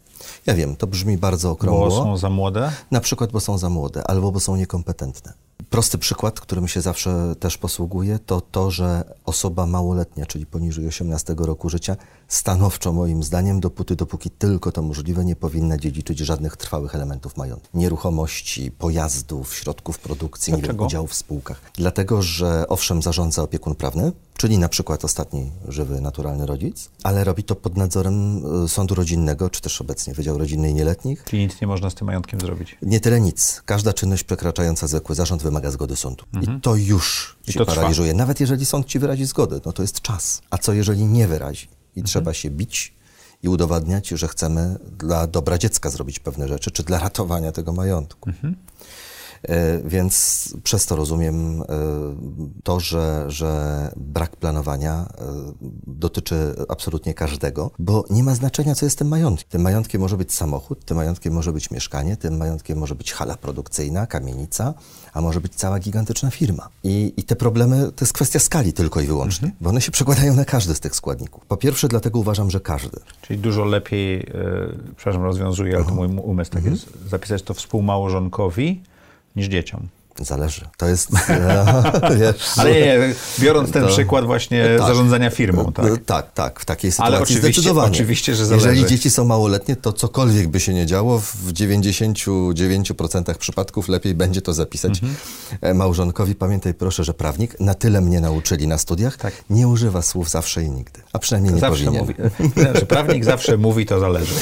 Ja wiem, to brzmi bardzo okrągło. Bo są za młode? Na przykład, bo są za młode albo bo są niekompetentne. Prosty przykład, którym się zawsze też posługuję, to to, że osoba małoletnia, czyli poniżej 18 roku życia, stanowczo moim zdaniem, dopóty, dopóki tylko to możliwe, nie powinna dziedziczyć żadnych trwałych elementów majątku. Nieruchomości, pojazdów, środków produkcji, nie wiem, Dlaczego? udziałów w spółkach. Dlatego, że owszem zarządza opiekun prawny, czyli na przykład ostatni żywy, naturalny rodzic, ale robi to pod nadzorem y, sądu rodzinnego, czy też obecnie Wydział Rodzinny i Nieletnich, Czyli nic nie można z tym majątkiem zrobić. nie tyle nic. Każda czynność przekraczająca zwykły zarząd wymaga zgody sądu. I to już I ci to trwa. paraliżuje. Nawet jeżeli sąd ci wyrazi zgodę, no to jest czas. A co jeżeli nie wyrazi? I trzeba się bić i udowadniać, że chcemy dla dobra dziecka zrobić pewne rzeczy, czy dla ratowania tego majątku. E, Więc przez to rozumiem e, to, że, że brak planowania e, dotyczy absolutnie każdego, bo nie ma znaczenia, co jest tym majątkiem. Tym majątkiem może być samochód, tym majątkiem może być mieszkanie, tym majątkiem może być hala produkcyjna, kamienica, a może być cała gigantyczna firma. I, i te problemy to jest kwestia skali tylko i wyłącznie, bo one się przekładają na każdy z tych składników. Po pierwsze, dlatego uważam, że każdy. Czyli dużo lepiej, e, przepraszam, rozwiązuję, ale to mój umysł tak jest, zapisać to współmałżonkowi niż dzieciom. Zależy. To jest. e, wiesz, Ale nie, nie, biorąc ten To- przykład właśnie tak. zarządzania firmą, tak? E, Tak, tak, w takiej Ale sytuacji oczywiście- zdecydowanie. oczywiście, że zależy. Jeżeli dzieci są małoletnie, to cokolwiek by się nie działo, w 99% przypadków lepiej będzie to zapisać Mhm. e, małżonkowi. Pamiętaj proszę, że prawnik, na tyle mnie nauczyli na studiach, Tak. nie używa słów zawsze i nigdy. A przynajmniej nie Zawsze powinien. mówi, znaczy prawnik zawsze mówi, to zależy.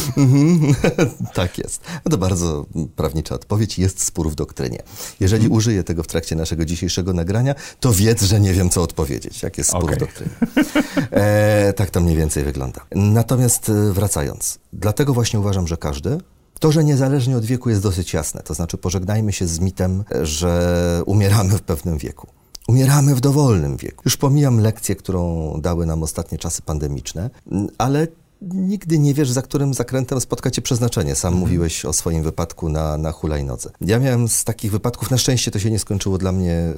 tak jest. No to bardzo prawnicza odpowiedź. Jest spór w doktrynie. Jeżeli Mhm. Użyję tego w trakcie naszego dzisiejszego nagrania, to wiedz, że nie wiem, co odpowiedzieć, jak jest spór Okej. w doktrynie. E, tak to mniej więcej wygląda. Natomiast e, wracając, dlatego właśnie uważam, że każdy to, że niezależnie od wieku jest dosyć jasne. To znaczy, pożegnajmy się z mitem, że umieramy w pewnym wieku. Umieramy w dowolnym wieku. Już pomijam lekcję, którą dały nam ostatnie czasy pandemiczne, ale nigdy nie wiesz, za którym zakrętem spotka cię przeznaczenie. Sam mówiłeś o swoim wypadku na, na hulajnodze. Ja miałem z takich wypadków, na szczęście to się nie skończyło dla mnie e,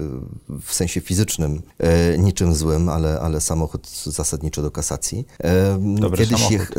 w sensie fizycznym e, niczym złym, ale, ale samochód zasadniczo do kasacji. E, Dobry kiedyś, samochód.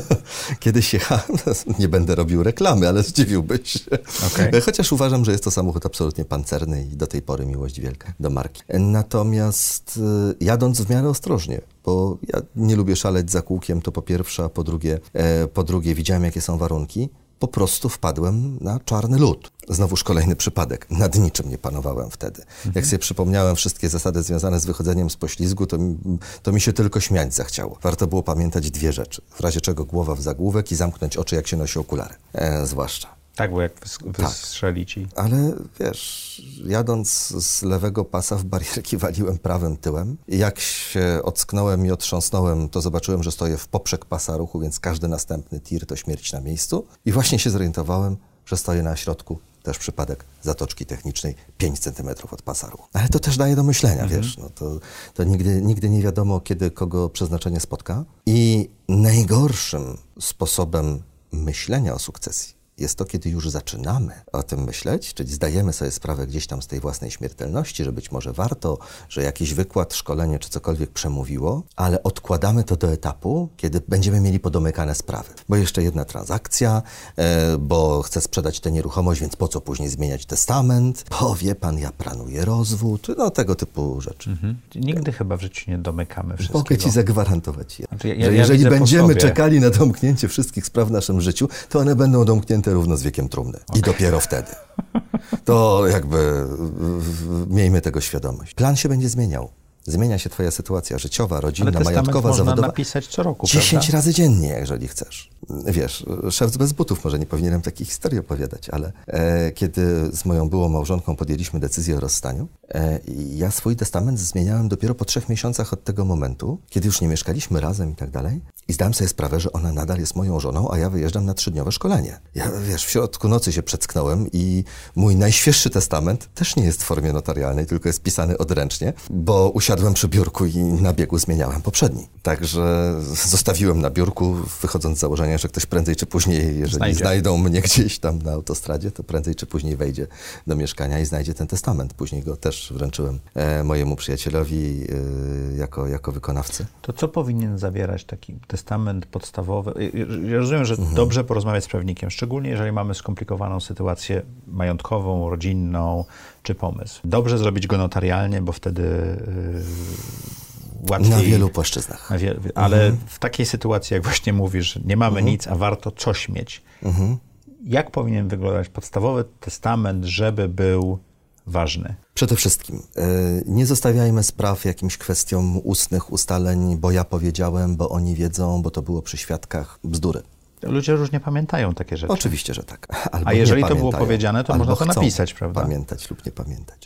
kiedyś jechałem, nie będę robił reklamy, ale zdziwiłbyś się. Okej. Chociaż uważam, że jest to samochód absolutnie pancerny i do tej pory miłość wielka do marki. Natomiast e, jadąc w miarę ostrożnie, bo ja nie lubię szaleć za kółkiem, to po pierwsze, a po drugie, e, po drugie widziałem, jakie są warunki. Po prostu wpadłem na czarny lód. Znowuż kolejny przypadek. Nad niczym nie panowałem wtedy. Jak sobie przypomniałem wszystkie zasady związane z wychodzeniem z poślizgu, to, mi- to mi się tylko śmiać zachciało. Warto było pamiętać dwie rzeczy. W razie czego głowa w zagłówek i zamknąć oczy, jak się nosi okulary. E, zwłaszcza. Tak, bo jak wys- wystrzeli ci. Ale wiesz, jadąc z lewego pasa w barierki waliłem prawym tyłem. Jak się ocknąłem i otrząsnąłem, to zobaczyłem, że stoję w poprzek pasa ruchu, więc każdy następny tir to śmierć na miejscu. I właśnie się zorientowałem, że stoję na środku, też przypadek zatoczki technicznej, 5 centymetrów od pasa ruchu. Ale to też daje do myślenia, wiesz, no to, to nigdy, nigdy nie wiadomo, kiedy kogo przeznaczenie spotka. I najgorszym sposobem myślenia o sukcesji jest to, kiedy już zaczynamy o tym myśleć, czyli zdajemy sobie sprawę gdzieś tam z tej własnej śmiertelności, że być może warto, że jakiś wykład, szkolenie czy cokolwiek przemówiło, ale odkładamy to do etapu, kiedy będziemy mieli podomykane sprawy. Bo jeszcze jedna transakcja, e, bo chcę sprzedać tę nieruchomość, więc po co później zmieniać testament? Bo wie pan, ja planuję rozwód, no tego typu rzeczy. Mhm. Nigdy chyba w życiu nie domykamy wszystkiego. Mogę ci zagwarantować je. Znaczy, ja- ja że jeżeli będziemy czekali na domknięcie wszystkich spraw w naszym życiu, to one będą domknięte równo z wiekiem trumny. I dopiero wtedy. To jakby miejmy tego świadomość. Plan się będzie zmieniał. Zmienia się twoja sytuacja życiowa, rodzinna, majątkowa, można zawodowa. napisać co roku, 10 prawda? razy dziennie, jeżeli chcesz. Wiesz, szef bez butów, może nie powinienem takiej historii opowiadać, ale e, kiedy z moją byłą małżonką podjęliśmy decyzję o rozstaniu, e, ja swój testament zmieniałem dopiero po trzech miesiącach od tego momentu, kiedy już nie mieszkaliśmy razem i tak dalej. I zdałem sobie sprawę, że ona nadal jest moją żoną, a ja wyjeżdżam na trzydniowe szkolenie. Ja, wiesz, w środku nocy się przecknąłem i mój najświeższy testament też nie jest w formie notarialnej, tylko jest pisany odręcznie, bo usiadłem przy biurku i na biegu zmieniałem poprzedni. Także zostawiłem na biurku, wychodząc z założenia, że ktoś prędzej czy później, jeżeli Znajdzie. znajdą mnie gdzieś tam na autostradzie, to prędzej czy później wejdzie do mieszkania i znajdzie ten testament. Później go też wręczyłem e, mojemu przyjacielowi e, jako, jako wykonawcy. To co powinien zawierać taki testament podstawowy? Ja rozumiem, że Mhm. dobrze porozmawiać z prawnikiem, szczególnie jeżeli mamy skomplikowaną sytuację majątkową, rodzinną czy pomysł. Dobrze zrobić go notarialnie, bo wtedy yy, łatwiej... Na wielu płaszczyznach. Na ale w takiej sytuacji, jak właśnie mówisz, nie mamy nic, a warto coś mieć. Jak powinien wyglądać podstawowy testament, żeby był ważny? Przede wszystkim e, nie zostawiajmy spraw jakimś kwestiom ustnych ustaleń, bo ja powiedziałem, bo oni wiedzą, bo to było przy świadkach. Bzdury. Ludzie różnie pamiętają takie rzeczy. Oczywiście, że tak. Albo A jeżeli to było powiedziane, to można to napisać, prawda? Pamiętać lub nie pamiętać.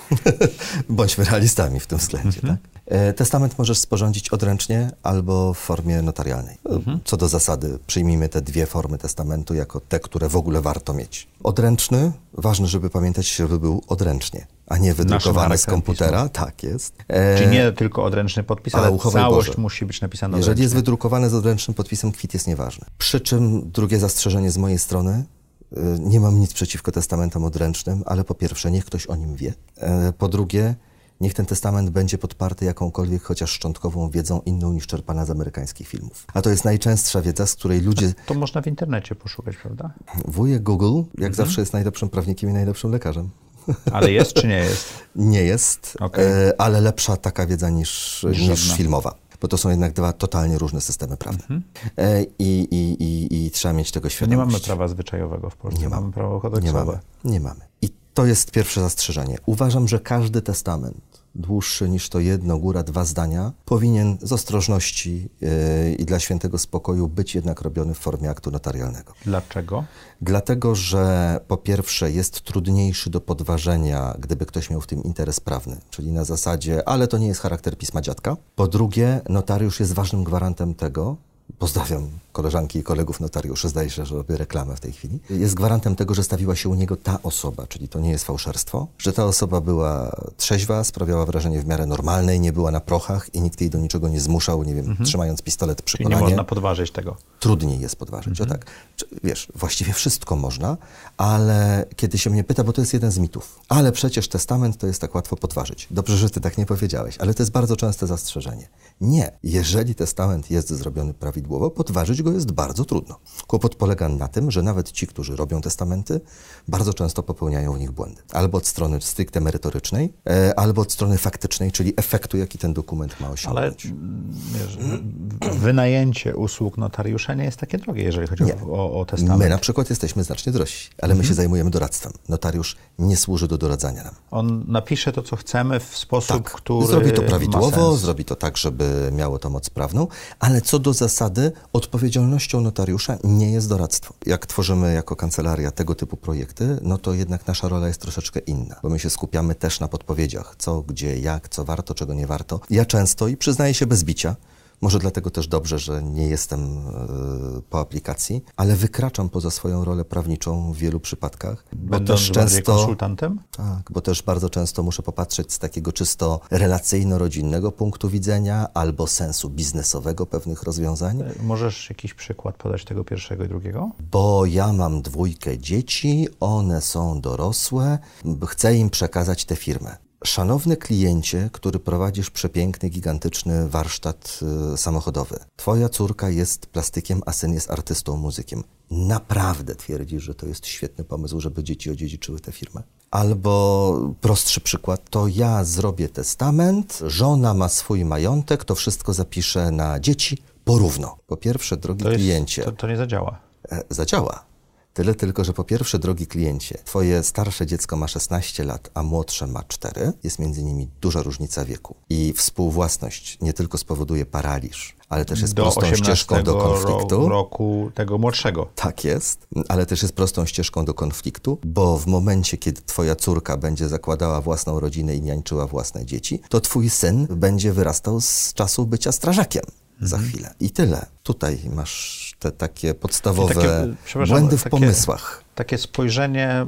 Bądźmy realistami w tym względzie. Mhm. Tak? E, Testament możesz sporządzić odręcznie albo w formie notarialnej. E, Mhm. Co do zasady, przyjmijmy te dwie formy testamentu jako te, które w ogóle warto mieć. Odręczny, ważne, żeby pamiętać, żeby był odręcznie, a nie wydrukowany z komputera. Tak jest. E, Czyli nie tylko odręczny podpis, ale uchowaj całość Boże. musi być napisana Jeżeli odręcznie. jest wydrukowany z odręcznym podpisem, kwit jest nieważny. Przy czym drugie zastrzeżenie z mojej strony, y, nie mam nic przeciwko testamentom odręcznym, ale po pierwsze, niech ktoś o nim wie. E, Po drugie, niech ten testament będzie podparty jakąkolwiek, chociaż szczątkową wiedzą inną niż czerpana z amerykańskich filmów. A to jest najczęstsza wiedza, z której ludzie... To można w internecie poszukać, prawda? Wujek Google, jak Mhm. zawsze jest najlepszym prawnikiem i najlepszym lekarzem. Ale jest czy nie jest? Nie jest, Okej. e, ale lepsza taka wiedza niż, Niż filmowa. Bo to są jednak dwa totalnie różne systemy prawne. E, i, i, i, I trzeba mieć tego To nie świadomość. mamy prawa zwyczajowego w Polsce, Nie mamy mamy. prawo Nie kodeksowe. mamy. Nie mamy. I to jest pierwsze zastrzeżenie. Uważam, że każdy testament dłuższy niż to jedno, góra dwa zdania, powinien z ostrożności yy, i dla świętego spokoju być jednak robiony w formie aktu notarialnego. Dlaczego? Dlatego, że po pierwsze jest trudniejszy do podważenia, gdyby ktoś miał w tym interes prawny, czyli na zasadzie, ale to nie jest charakter pisma dziadka. Po drugie, notariusz jest ważnym gwarantem tego, pozdrawiam koleżanki i kolegów notariuszy, zdaje się, że robię reklamę w tej chwili, jest gwarantem tego, że stawiła się u niego ta osoba, czyli to nie jest fałszerstwo, że ta osoba była trzeźwa, sprawiała wrażenie w miarę normalnej, nie była na prochach i nikt jej do niczego nie zmuszał, nie wiem, mhm. trzymając pistolet przy Czyli nie można podważyć tego. Trudniej jest podważyć, mhm. o tak. Wiesz, właściwie wszystko można, ale kiedy się mnie pyta, bo to jest jeden z mitów, ale przecież testament to jest tak łatwo podważyć. Dobrze, że ty tak nie powiedziałeś, ale to jest bardzo częste zastrzeżenie. Nie. Jeżeli testament jest zrobiony prawidłowo, podważyć go jest bardzo trudno. Kłopot polega na tym, że nawet ci, którzy robią testamenty, bardzo często popełniają w nich błędy. Albo od strony stricte merytorycznej, e, albo od strony faktycznej, czyli efektu, jaki ten dokument ma osiągnąć. Ale wiesz, wynajęcie usług notariusza nie jest takie drogie, jeżeli chodzi o, o, testament. My na przykład jesteśmy znacznie drożsi, ale my się mhm. zajmujemy doradztwem. Notariusz nie służy do doradzania nam. On napisze to, co chcemy w sposób, tak. który Zrobi to prawidłowo, zrobi to tak, żeby miało to moc prawną, ale co do zasady odpowiedzialnością notariusza nie jest doradztwo. Jak tworzymy jako kancelaria tego typu projekty, no to jednak nasza rola jest troszeczkę inna, bo my się skupiamy też na podpowiedziach, co, gdzie, jak, co warto, czego nie warto. Ja często, i przyznaję się bez bicia, może dlatego też dobrze, że nie jestem e, po aplikacji, ale wykraczam poza swoją rolę prawniczą w wielu przypadkach. Bo też często konsultantem? Tak, bo też bardzo często muszę popatrzeć z takiego czysto relacyjno-rodzinnego punktu widzenia albo sensu biznesowego pewnych rozwiązań. E, możesz jakiś przykład podać tego pierwszego i drugiego? Bo ja mam dwójkę dzieci, one są dorosłe, chcę im przekazać tę firmę. Szanowny kliencie, który prowadzisz przepiękny, gigantyczny warsztat y, samochodowy. Twoja córka jest plastykiem, a syn jest artystą, muzykiem. Naprawdę twierdzisz, że to jest świetny pomysł, żeby dzieci odziedziczyły tę firmę? Albo prostszy przykład, to ja zrobię testament, żona ma swój majątek, to wszystko zapiszę na dzieci porówno. Po pierwsze, drogi to jest, kliencie. To, to nie zadziała. E, zadziała Tyle tylko, że po pierwsze, drogi kliencie, twoje starsze dziecko ma 16 lat, a młodsze ma 4. Jest między nimi duża różnica wieku. I współwłasność nie tylko spowoduje paraliż, ale też jest do prostą ścieżką do konfliktu. roku tego młodszego. Tak jest, ale też jest prostą ścieżką do konfliktu, bo w momencie, kiedy twoja córka będzie zakładała własną rodzinę i niańczyła własne dzieci, to twój syn będzie wyrastał z czasu bycia strażakiem za mhm. chwilę. I tyle. Tutaj masz te takie podstawowe takie, błędy w takie, pomysłach. Takie spojrzenie.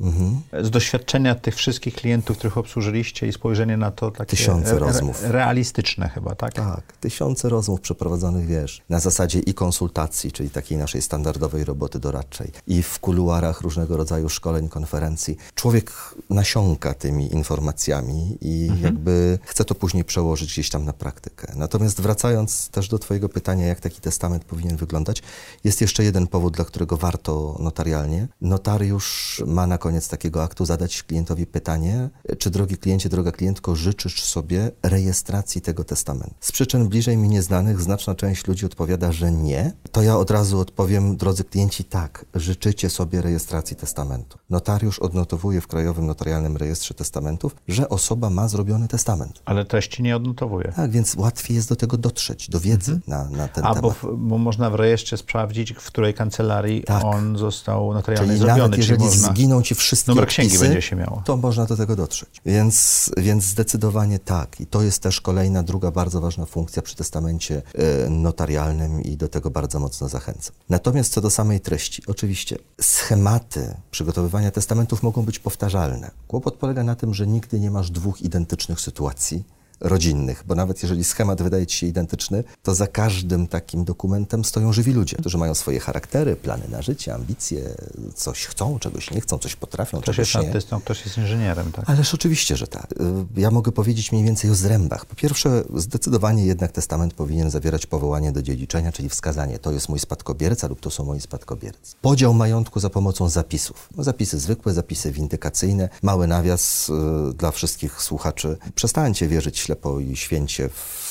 Mhm. Z doświadczenia tych wszystkich klientów, których obsłużyliście i spojrzenie na to takie tysiące re, rozmów. realistyczne chyba, tak? Tak, tysiące rozmów przeprowadzonych, wiesz, na zasadzie i konsultacji, czyli takiej naszej standardowej roboty doradczej, i w kuluarach różnego rodzaju szkoleń, konferencji. Człowiek nasiąka tymi informacjami i mhm. jakby chce to później przełożyć gdzieś tam na praktykę. Natomiast wracając też do twojego pytania, jak taki testament powinien wyglądać, jest jeszcze jeden powód, dla którego warto notarialnie. Notariusz ma na koniec takiego aktu zadać klientowi pytanie, czy drogi kliencie, droga klientko, życzysz sobie rejestracji tego testamentu. Z przyczyn bliżej mi nieznanych znaczna część ludzi odpowiada, że nie. To ja od razu odpowiem, drodzy klienci, tak, życzycie sobie rejestracji testamentu. Notariusz odnotowuje w Krajowym Notarialnym Rejestrze Testamentów, że osoba ma zrobiony testament. Ale treści nie odnotowuje. Tak, więc łatwiej jest do tego dotrzeć, do wiedzy mhm. na, na ten A, temat. Bo, bo można w rejestrze sprawdzić, w której kancelarii tak. on został notarialnie czyli zrobiony. Nawet jeżeli można... zginą ci wszystkie Numer księgi będzie się miało. To można do tego dotrzeć. Więc, więc zdecydowanie tak. I to jest też kolejna, druga bardzo ważna funkcja przy testamencie y, notarialnym i do tego bardzo mocno zachęcam. Natomiast co do samej treści, oczywiście schematy przygotowywania testamentów mogą być powtarzalne. Kłopot polega na tym, że nigdy nie masz dwóch identycznych sytuacji rodzinnych, bo nawet jeżeli schemat wydaje ci się identyczny, to za każdym takim dokumentem stoją żywi ludzie, którzy mają swoje charaktery, plany na życie, ambicje, coś chcą, czegoś nie chcą, coś potrafią, ktoś czegoś jest nie. artystą, ktoś jest inżynierem, tak? Ależ oczywiście, że tak. Y, ja mogę powiedzieć mniej więcej o zrębach. Po pierwsze, zdecydowanie jednak testament powinien zawierać powołanie do dziedziczenia, czyli wskazanie, to jest mój spadkobierca lub to są moi spadkobiercy. Podział majątku za pomocą zapisów. No, zapisy zwykłe, zapisy windykacyjne. Mały nawias y, dla wszystkich słuchaczy. Przestańcie wierzyć i święcie w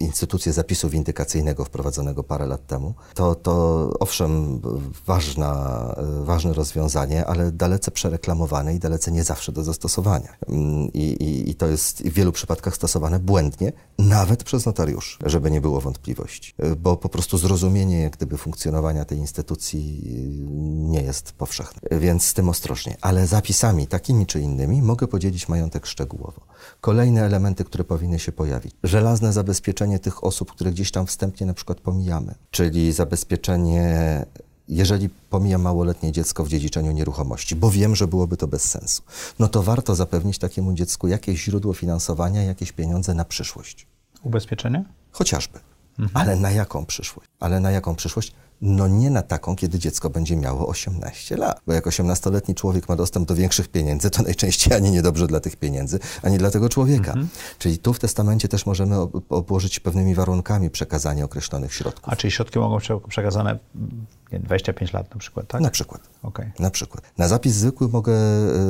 instytucję zapisu windykacyjnego wprowadzonego parę lat temu. To, to owszem, ważna, ważne rozwiązanie, ale dalece przereklamowane i dalece nie zawsze do zastosowania. Mm, I, i, i to jest w wielu przypadkach stosowane błędnie, nawet przez notariuszy, żeby nie było wątpliwości. Bo po prostu zrozumienie jak gdyby funkcjonowania tej instytucji nie jest powszechne. Więc z tym ostrożnie. Ale zapisami takimi czy innymi mogę podzielić majątek szczegółowo. Kolejne elementy, które powinny się pojawić. Żelazne zabezpieczenie tych osób, które gdzieś tam wstępnie na przykład pomijamy. Czyli zabezpieczenie jeżeli pomija małoletnie dziecko w dziedziczeniu nieruchomości, bo wiem, że byłoby to bez sensu, no to warto zapewnić takiemu dziecku jakieś źródło finansowania, jakieś pieniądze na przyszłość. Ubezpieczenie? Chociażby. Mhm. Ale na jaką przyszłość? Ale na jaką przyszłość? No nie na taką, kiedy dziecko będzie miało 18 lat. Bo jak 18-letni człowiek ma dostęp do większych pieniędzy, to najczęściej ani niedobrze dla tych pieniędzy, ani dla tego człowieka. Mhm. Czyli tu w testamencie też możemy obłożyć pewnymi warunkami przekazanie określonych środków. A czyli środki mogą być przekazane 25 lat na przykład, tak? Na przykład. Okay. Na przykład. Na zapis zwykły mogę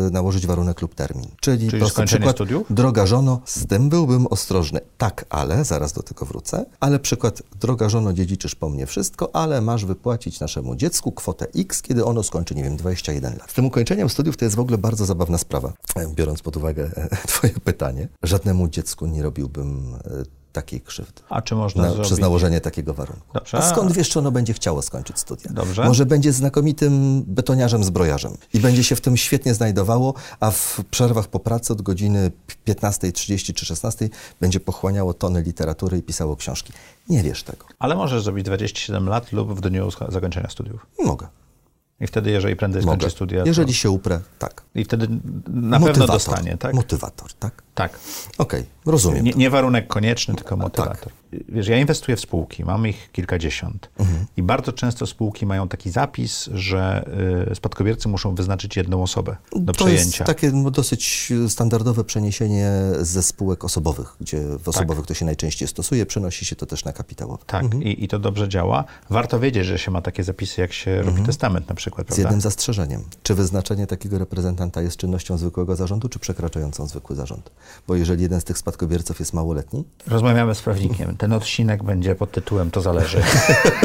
y, nałożyć warunek lub termin. Czyli, Czyli prosty przykład, studiów? droga żono, z tym byłbym ostrożny. Tak, ale, zaraz do tego wrócę, ale przykład, droga żono, dziedziczysz po mnie wszystko, ale masz wypłacić naszemu dziecku kwotę X, kiedy ono skończy, nie wiem, 21 lat. Z tym ukończeniem studiów to jest w ogóle bardzo zabawna sprawa, biorąc pod uwagę twoje pytanie. Żadnemu dziecku nie robiłbym takiej krzywdy. A czy można na, zrobić... Przez nałożenie takiego warunku. Dobrze. A skąd wiesz, czy ono będzie chciało skończyć studia? Dobrze. Może będzie znakomitym betoniarzem, zbrojarzem i będzie się w tym świetnie znajdowało, a w przerwach po pracy od godziny 15.30 czy 16 będzie pochłaniało tony literatury i pisało książki. Nie wiesz tego. Ale możesz zrobić 27 lat lub w dniu zakończenia studiów. Mogę. I wtedy, jeżeli prędzej Mogę. skończy studia. Jeżeli to... się uprę, tak. I wtedy na Motywator. pewno dostanie, tak? Motywator, tak? Tak. Okej, okay, rozumiem. Nie, nie, warunek konieczny, tylko motywator. Tak. Wiesz, ja inwestuję w spółki, mam ich kilkadziesiąt. Mhm. I bardzo często spółki mają taki zapis, że y, spadkobiercy muszą wyznaczyć jedną osobę do to przejęcia. To jest takie no, dosyć standardowe przeniesienie ze spółek osobowych, gdzie w osobowych tak. to się najczęściej stosuje, przenosi się to też na kapitałowe. Tak, mhm. I, I, to dobrze działa. Warto wiedzieć, że się ma takie zapisy, jak się mhm. robi testament na przykład, prawda? Z jednym zastrzeżeniem. Czy wyznaczenie takiego reprezentanta jest czynnością zwykłego zarządu, czy przekraczającą zwykły zarząd? Bo jeżeli jeden z tych spadkobierców jest małoletni... Rozmawiamy z prawnikiem. Ten odcinek będzie pod tytułem To zależy.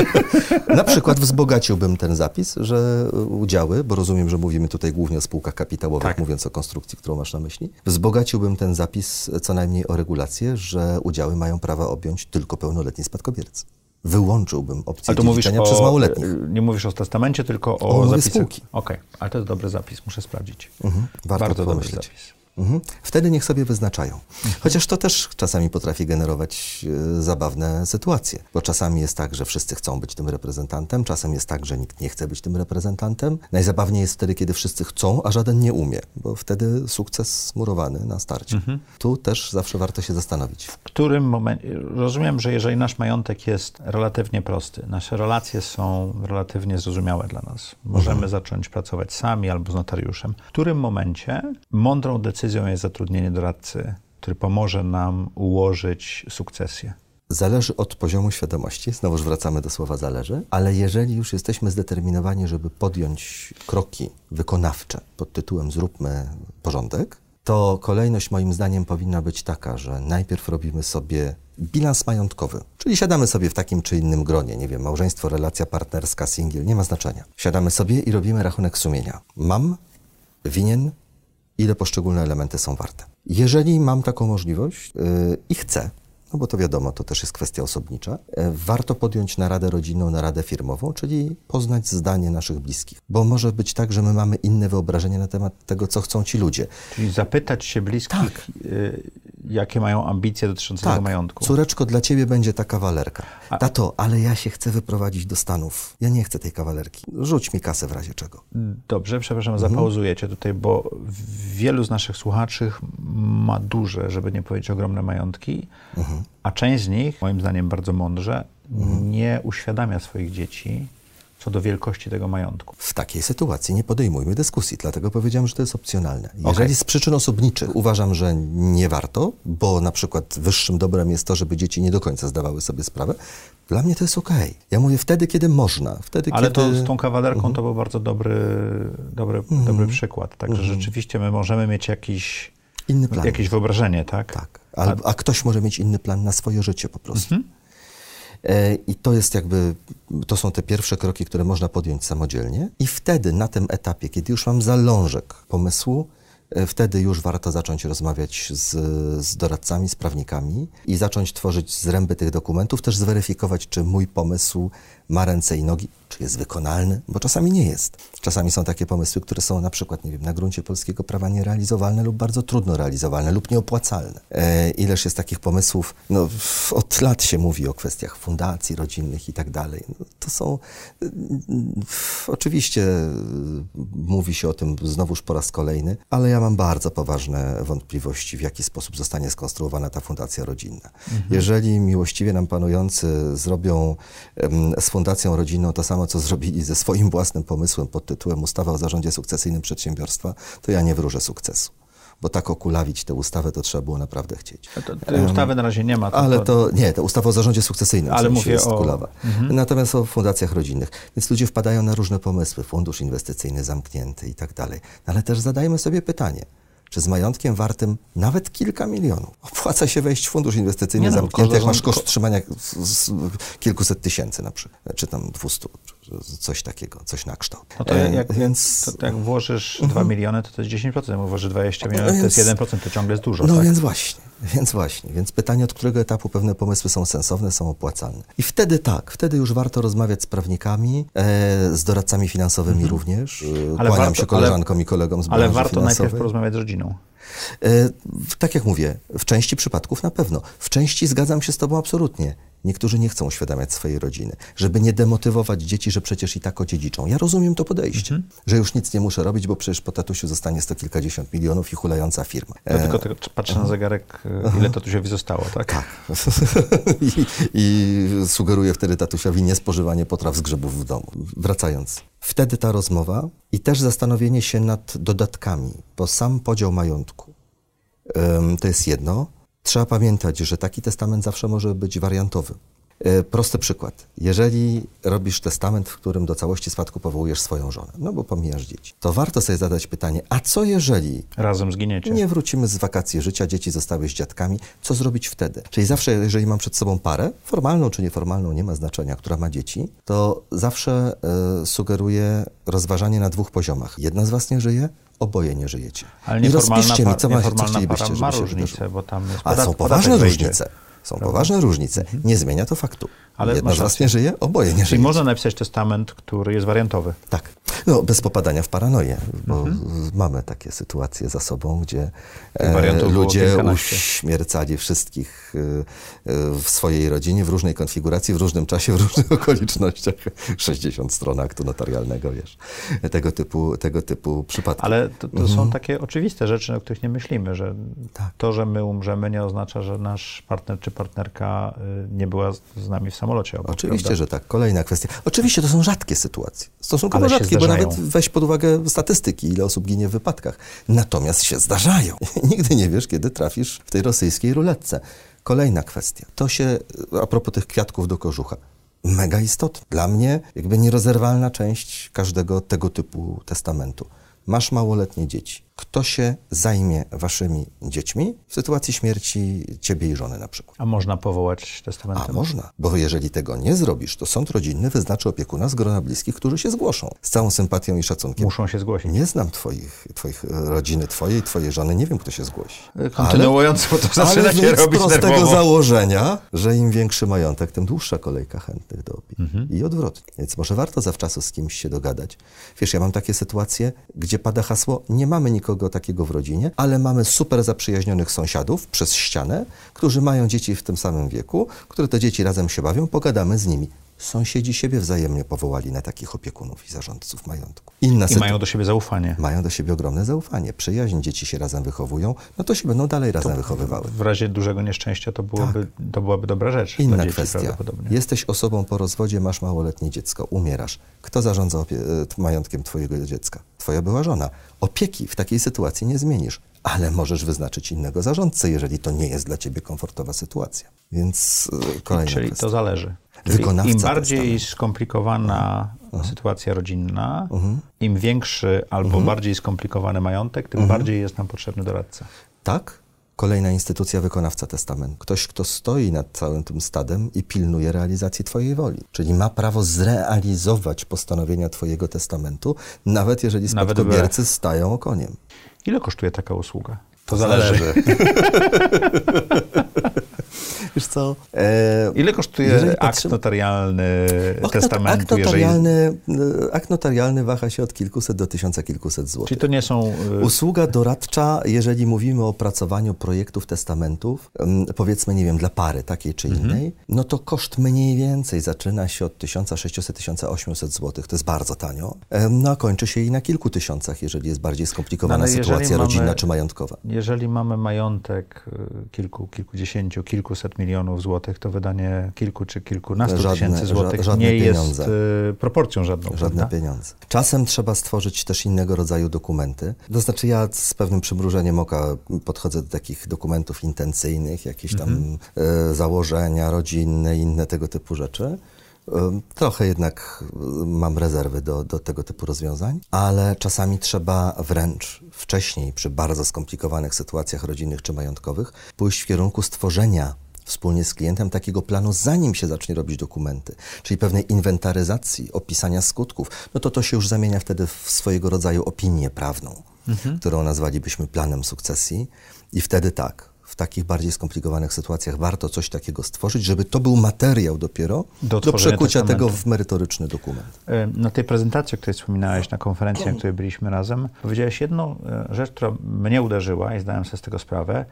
Na przykład wzbogaciłbym ten zapis, że udziały, bo rozumiem, że mówimy tutaj głównie o spółkach kapitałowych, tak. mówiąc o konstrukcji, którą masz na myśli, wzbogaciłbym ten zapis co najmniej o regulację, że udziały mają prawa objąć tylko pełnoletni spadkobiercy wyłączyłbym opcję dziedziczenia przez małoletnich. Nie mówisz o testamencie, tylko o, o zapisach. spółki. Okej, okay. ale to jest dobry zapis, muszę sprawdzić. Mhm. Warto Bardzo dobry zapis. Mhm. Wtedy niech sobie wyznaczają. Mhm. Chociaż to też czasami potrafi generować e, zabawne sytuacje, bo czasami jest tak, że wszyscy chcą być tym reprezentantem, czasem jest tak, że nikt nie chce być tym reprezentantem. Najzabawniej jest wtedy, kiedy wszyscy chcą, a żaden nie umie, bo wtedy sukces smurowany na starcie. Mhm. Tu też zawsze warto się zastanowić. W którym momencie, rozumiem, że jeżeli nasz majątek jest relatywnie prosty, nasze relacje są relatywnie zrozumiałe dla nas, możemy mhm. zacząć pracować sami albo z notariuszem, w którym momencie mądrą decyzją decyzją jest zatrudnienie doradcy, który pomoże nam ułożyć sukcesję? Zależy od poziomu świadomości, znowuż wracamy do słowa zależy, ale jeżeli już jesteśmy zdeterminowani, żeby podjąć kroki wykonawcze pod tytułem zróbmy porządek, to kolejność moim zdaniem powinna być taka, że najpierw robimy sobie bilans majątkowy, czyli siadamy sobie w takim czy innym gronie, nie wiem, małżeństwo, relacja partnerska, singiel, nie ma znaczenia. Siadamy sobie i robimy rachunek sumienia. Mam, winien, ile poszczególne elementy są warte. Jeżeli mam taką możliwość yy, i chcę, no bo to wiadomo, to też jest kwestia osobnicza, yy, warto podjąć naradę rodzinną, naradę firmową, czyli poznać zdanie naszych bliskich. Bo może być tak, że my mamy inne wyobrażenie na temat tego, co chcą ci ludzie. Czyli zapytać się bliskich, tak. Jakie mają ambicje dotyczące tak. tego majątku. Córeczko, dla ciebie będzie ta kawalerka. A... Tato, ale ja się chcę wyprowadzić do Stanów. Ja nie chcę tej kawalerki. Rzuć mi kasę w razie czego. Dobrze, przepraszam, mhm. zapauzujecie tutaj, bo wielu z naszych słuchaczy ma duże, żeby nie powiedzieć ogromne majątki, mhm. a część z nich, moim zdaniem bardzo mądrze, mhm. nie uświadamia swoich dzieci, co do wielkości tego majątku. W takiej sytuacji nie podejmujmy dyskusji, dlatego powiedziałem, że to jest opcjonalne. Jeżeli okay. z przyczyn osobniczych uważam, że nie warto, bo na przykład wyższym dobrem jest to, żeby dzieci nie do końca zdawały sobie sprawę, dla mnie to jest okej. Okay. Ja mówię wtedy, kiedy można. Wtedy, Ale kiedy... to z tą kawalerką -huh. to był bardzo dobry, dobry, -huh. dobry przykład. Także -huh. rzeczywiście my możemy mieć jakiś, Inny plan. jakieś wyobrażenie, tak? Tak. A, a ktoś może mieć inny plan na swoje życie po prostu. E, I to jest jakby, to są te pierwsze kroki, które można podjąć samodzielnie. I wtedy, na tym etapie, kiedy już mam zalążek pomysłu, e, wtedy już warto zacząć rozmawiać z, z doradcami, z prawnikami i zacząć tworzyć zręby tych dokumentów, też zweryfikować, czy mój pomysł ma ręce i nogi, czy jest wykonalny, bo czasami nie jest. Czasami są takie pomysły, które są na przykład, nie wiem, na gruncie polskiego prawa nierealizowalne lub bardzo trudno realizowalne lub nieopłacalne. E, ileż jest takich pomysłów, no od lat się mówi o kwestiach fundacji rodzinnych i tak dalej. No, to są, y, oczywiście y, mówi się o tym znowuż po raz kolejny, ale ja mam bardzo poważne wątpliwości, w jaki sposób zostanie skonstruowana ta fundacja rodzinna. Jeżeli miłościwie nam panujący zrobią z fundacją rodzinną to samo, co zrobili ze swoim własnym pomysłem pod tytułem Ustawa o zarządzie sukcesyjnym przedsiębiorstwa, to ja nie wróżę sukcesu. Bo tak okulawić tę ustawę to trzeba było naprawdę chcieć. To, tej ustawy na razie nie ma. Ale to nie, to ustawa o zarządzie sukcesyjnym, Ale mówię jest o- kulawa. Natomiast o fundacjach rodzinnych. Więc ludzie wpadają na różne pomysły, fundusz inwestycyjny zamknięty i tak dalej. No Ale też zadajmy sobie pytanie, czy z majątkiem wartym nawet kilka milionów. Opłaca się wejść w fundusz inwestycyjny Nie no, zamknięty, jak koszt- masz koszt trzymania z, z, kilkuset tysięcy na przykład, czy tam dwustu, coś takiego, coś na kształt. No to E, jak, więc... to, to jak włożysz 2 miliony, to to jest 10%. Jak włożysz 20 No milionów, to więc- jest 1%, to ciągle jest dużo. No tak? więc właśnie, więc właśnie. Więc pytanie, od którego etapu pewne pomysły są sensowne, są opłacalne. I wtedy tak, wtedy już warto rozmawiać z prawnikami, e, z doradcami finansowymi również. E, Mhm. Ale Kłaniam warto- się koleżankom i kolegom z Ale branży warto finansowej. najpierw porozmawiać z rodziną. E, tak jak mówię, w części przypadków na pewno. W części zgadzam się z Tobą absolutnie. Niektórzy nie chcą uświadamiać swojej rodziny, żeby nie demotywować dzieci, że przecież i tak odziedziczą. Ja rozumiem to podejście, Mhm. że już nic nie muszę robić, bo przecież po tatusiu zostanie sto kilkadziesiąt milionów i hulająca firma. Ja E, tylko patrzę na zegarek, e, ile tatusiowi zostało, tak? Tak. I, I sugeruję wtedy tatusiowi niespożywanie potraw z grzybów w domu. Wracając. Wtedy ta rozmowa i też zastanowienie się nad dodatkami, bo sam podział majątku to jest jedno. Trzeba pamiętać, że taki testament zawsze może być wariantowy. E, Prosty przykład. Jeżeli robisz testament, w którym do całości spadku powołujesz swoją żonę, no bo pomijasz dzieci, to warto sobie zadać pytanie, a co jeżeli Razem zginiecie. nie wrócimy z wakacji życia, dzieci zostały z dziadkami. Co zrobić wtedy? Czyli zawsze, jeżeli mam przed sobą parę, formalną czy nieformalną, nie ma znaczenia, która ma dzieci, to zawsze e, sugeruję rozważanie na dwóch poziomach. Jedna z was nie żyje, oboje nie żyjecie. Ale I rozpiszcie mi, par, co, ma, co chcielibyście, żeby ma się wydarzyło. bo tam jest A podat- są podatek poważne różnice. Są poważne różnice. Nie zmienia to faktu. Ale Jedna z was nie żyje, oboje nie Czyli żyje. można napisać testament, który jest wariantowy. Tak. No, bez popadania w paranoję, bo Mhm. mamy takie sytuacje za sobą, gdzie e, ludzie uśmiercali wszystkich e, e, w swojej rodzinie, w różnej konfiguracji, w różnym czasie, w różnych okolicznościach. 60 stron aktu notarialnego, wiesz. Tego typu, tego typu przypadki. Ale to, to są takie oczywiste rzeczy, o których nie myślimy, że Mhm. Tak. to, że my umrzemy, nie oznacza, że nasz partner czy partnerka y, nie była z- nami w samolocie. Obok, Oczywiście, prawda? że tak. Kolejna kwestia. Oczywiście to są rzadkie sytuacje. Stosunkowo Ale rzadkie, bo nawet weź pod uwagę statystyki, ile osób ginie w wypadkach. Natomiast się zdarzają. Nigdy nie wiesz, kiedy trafisz w tej rosyjskiej ruletce. Kolejna kwestia. To się, a propos tych kwiatków do kożucha, mega istotne. Dla mnie jakby nierozerwalna część każdego tego typu testamentu. Masz małoletnie dzieci. Kto się zajmie waszymi dziećmi w sytuacji śmierci ciebie i żony na przykład? A można powołać testamentem? A można, bo jeżeli tego nie zrobisz, to sąd rodzinny wyznaczy opiekuna z grona bliskich, którzy się zgłoszą. Z całą sympatią i szacunkiem. Muszą się zgłosić. Nie znam twoich, twoich e, rodziny, twojej, twojej żony, nie wiem, kto się zgłosi. Kontynuując, bo to zaczyna się robić z prostego nerwowo. założenia, że im większy majątek, tym dłuższa kolejka chętnych do opinii. Mhm. I odwrotnie. Więc może warto zawczasu z kimś się dogadać. Wiesz, ja mam takie sytuacje, gdzie pada hasło, nie mamy nikogo takiego w rodzinie, ale mamy super zaprzyjaźnionych sąsiadów przez ścianę, którzy mają dzieci w tym samym wieku, które te dzieci razem się bawią, pogadamy z nimi. Sąsiedzi siebie wzajemnie powołali na takich opiekunów i zarządców majątku. Inna I mają do siebie zaufanie. mają do siebie ogromne zaufanie, przyjaźń, dzieci się razem wychowują, no to się będą dalej razem wychowywały. W razie dużego nieszczęścia to byłoby, to byłaby dobra rzecz Tak. Inna dzieci kwestia. Jesteś osobą po rozwodzie, masz małoletnie dziecko, umierasz. Kto zarządza e, majątkiem twojego dziecka? Twoja była żona. Opieki w takiej sytuacji nie zmienisz, ale możesz wyznaczyć innego zarządcę, jeżeli to nie jest dla ciebie komfortowa sytuacja. Więc e, kolejna Czyli kwestia. to zależy. Wykonawca Im bardziej testamentu. skomplikowana sytuacja rodzinna, im większy albo bardziej skomplikowany majątek, tym bardziej jest nam potrzebny doradca. Tak, Kolejna instytucja wykonawca testamentu. Ktoś, kto stoi nad całym tym stadem i pilnuje realizacji Twojej woli. Czyli ma prawo zrealizować postanowienia Twojego testamentu, nawet jeżeli Nawet spadkobiercy stają okoniem. Ile kosztuje taka usługa? To zależy. Wiesz co? E, Ile kosztuje jeżeli akt notarialny akt, testamentu? akt, jeżeli... notarialny, e, akt notarialny waha się od kilkuset do tysiąca kilkuset złotych. Czyli to nie są... y, Usługa doradcza, jeżeli mówimy o opracowaniu projektów testamentów, powiedzmy, nie wiem, dla pary takiej czy Mhm. innej, no to koszt mniej więcej zaczyna się od 1600-1800 zł. To jest bardzo tanio. No a kończy się i na kilku tysiącach, jeżeli jest bardziej skomplikowana No, jeżeli sytuacja mamy- rodzinna czy majątkowa. Jeżeli mamy majątek y, kilku, kilkudziesięciu, kilkuset milionów złotych, to wydanie kilku czy kilkunastu Żadne- tysięcy złotych ża- nie pieniądze. jest y, proporcją żadną. Żadne prawda? pieniądze. Czasem trzeba stworzyć też innego rodzaju dokumenty. To znaczy ja z pewnym przymrużeniem oka podchodzę do takich dokumentów intencyjnych, jakieś tam Mhm. e, założenia rodzinne, inne tego typu rzeczy. E, Trochę jednak e, mam rezerwy do, do tego typu rozwiązań, ale czasami trzeba wręcz wcześniej, przy bardzo skomplikowanych sytuacjach rodzinnych czy majątkowych, pójść w kierunku stworzenia wspólnie z klientem takiego planu, zanim się zacznie robić dokumenty, czyli pewnej inwentaryzacji, opisania skutków, no to to się już zamienia wtedy w swojego rodzaju opinię prawną, którą nazwalibyśmy planem sukcesji. I wtedy tak, w takich bardziej skomplikowanych sytuacjach warto coś takiego stworzyć, żeby to był materiał dopiero Do do, przekucia tego w merytoryczny dokument. Y, Na tej prezentacji, o której wspominałeś, na konferencji, na której byliśmy razem, powiedziałeś jedną y, rzecz, która mnie uderzyła i zdałem sobie z tego sprawę,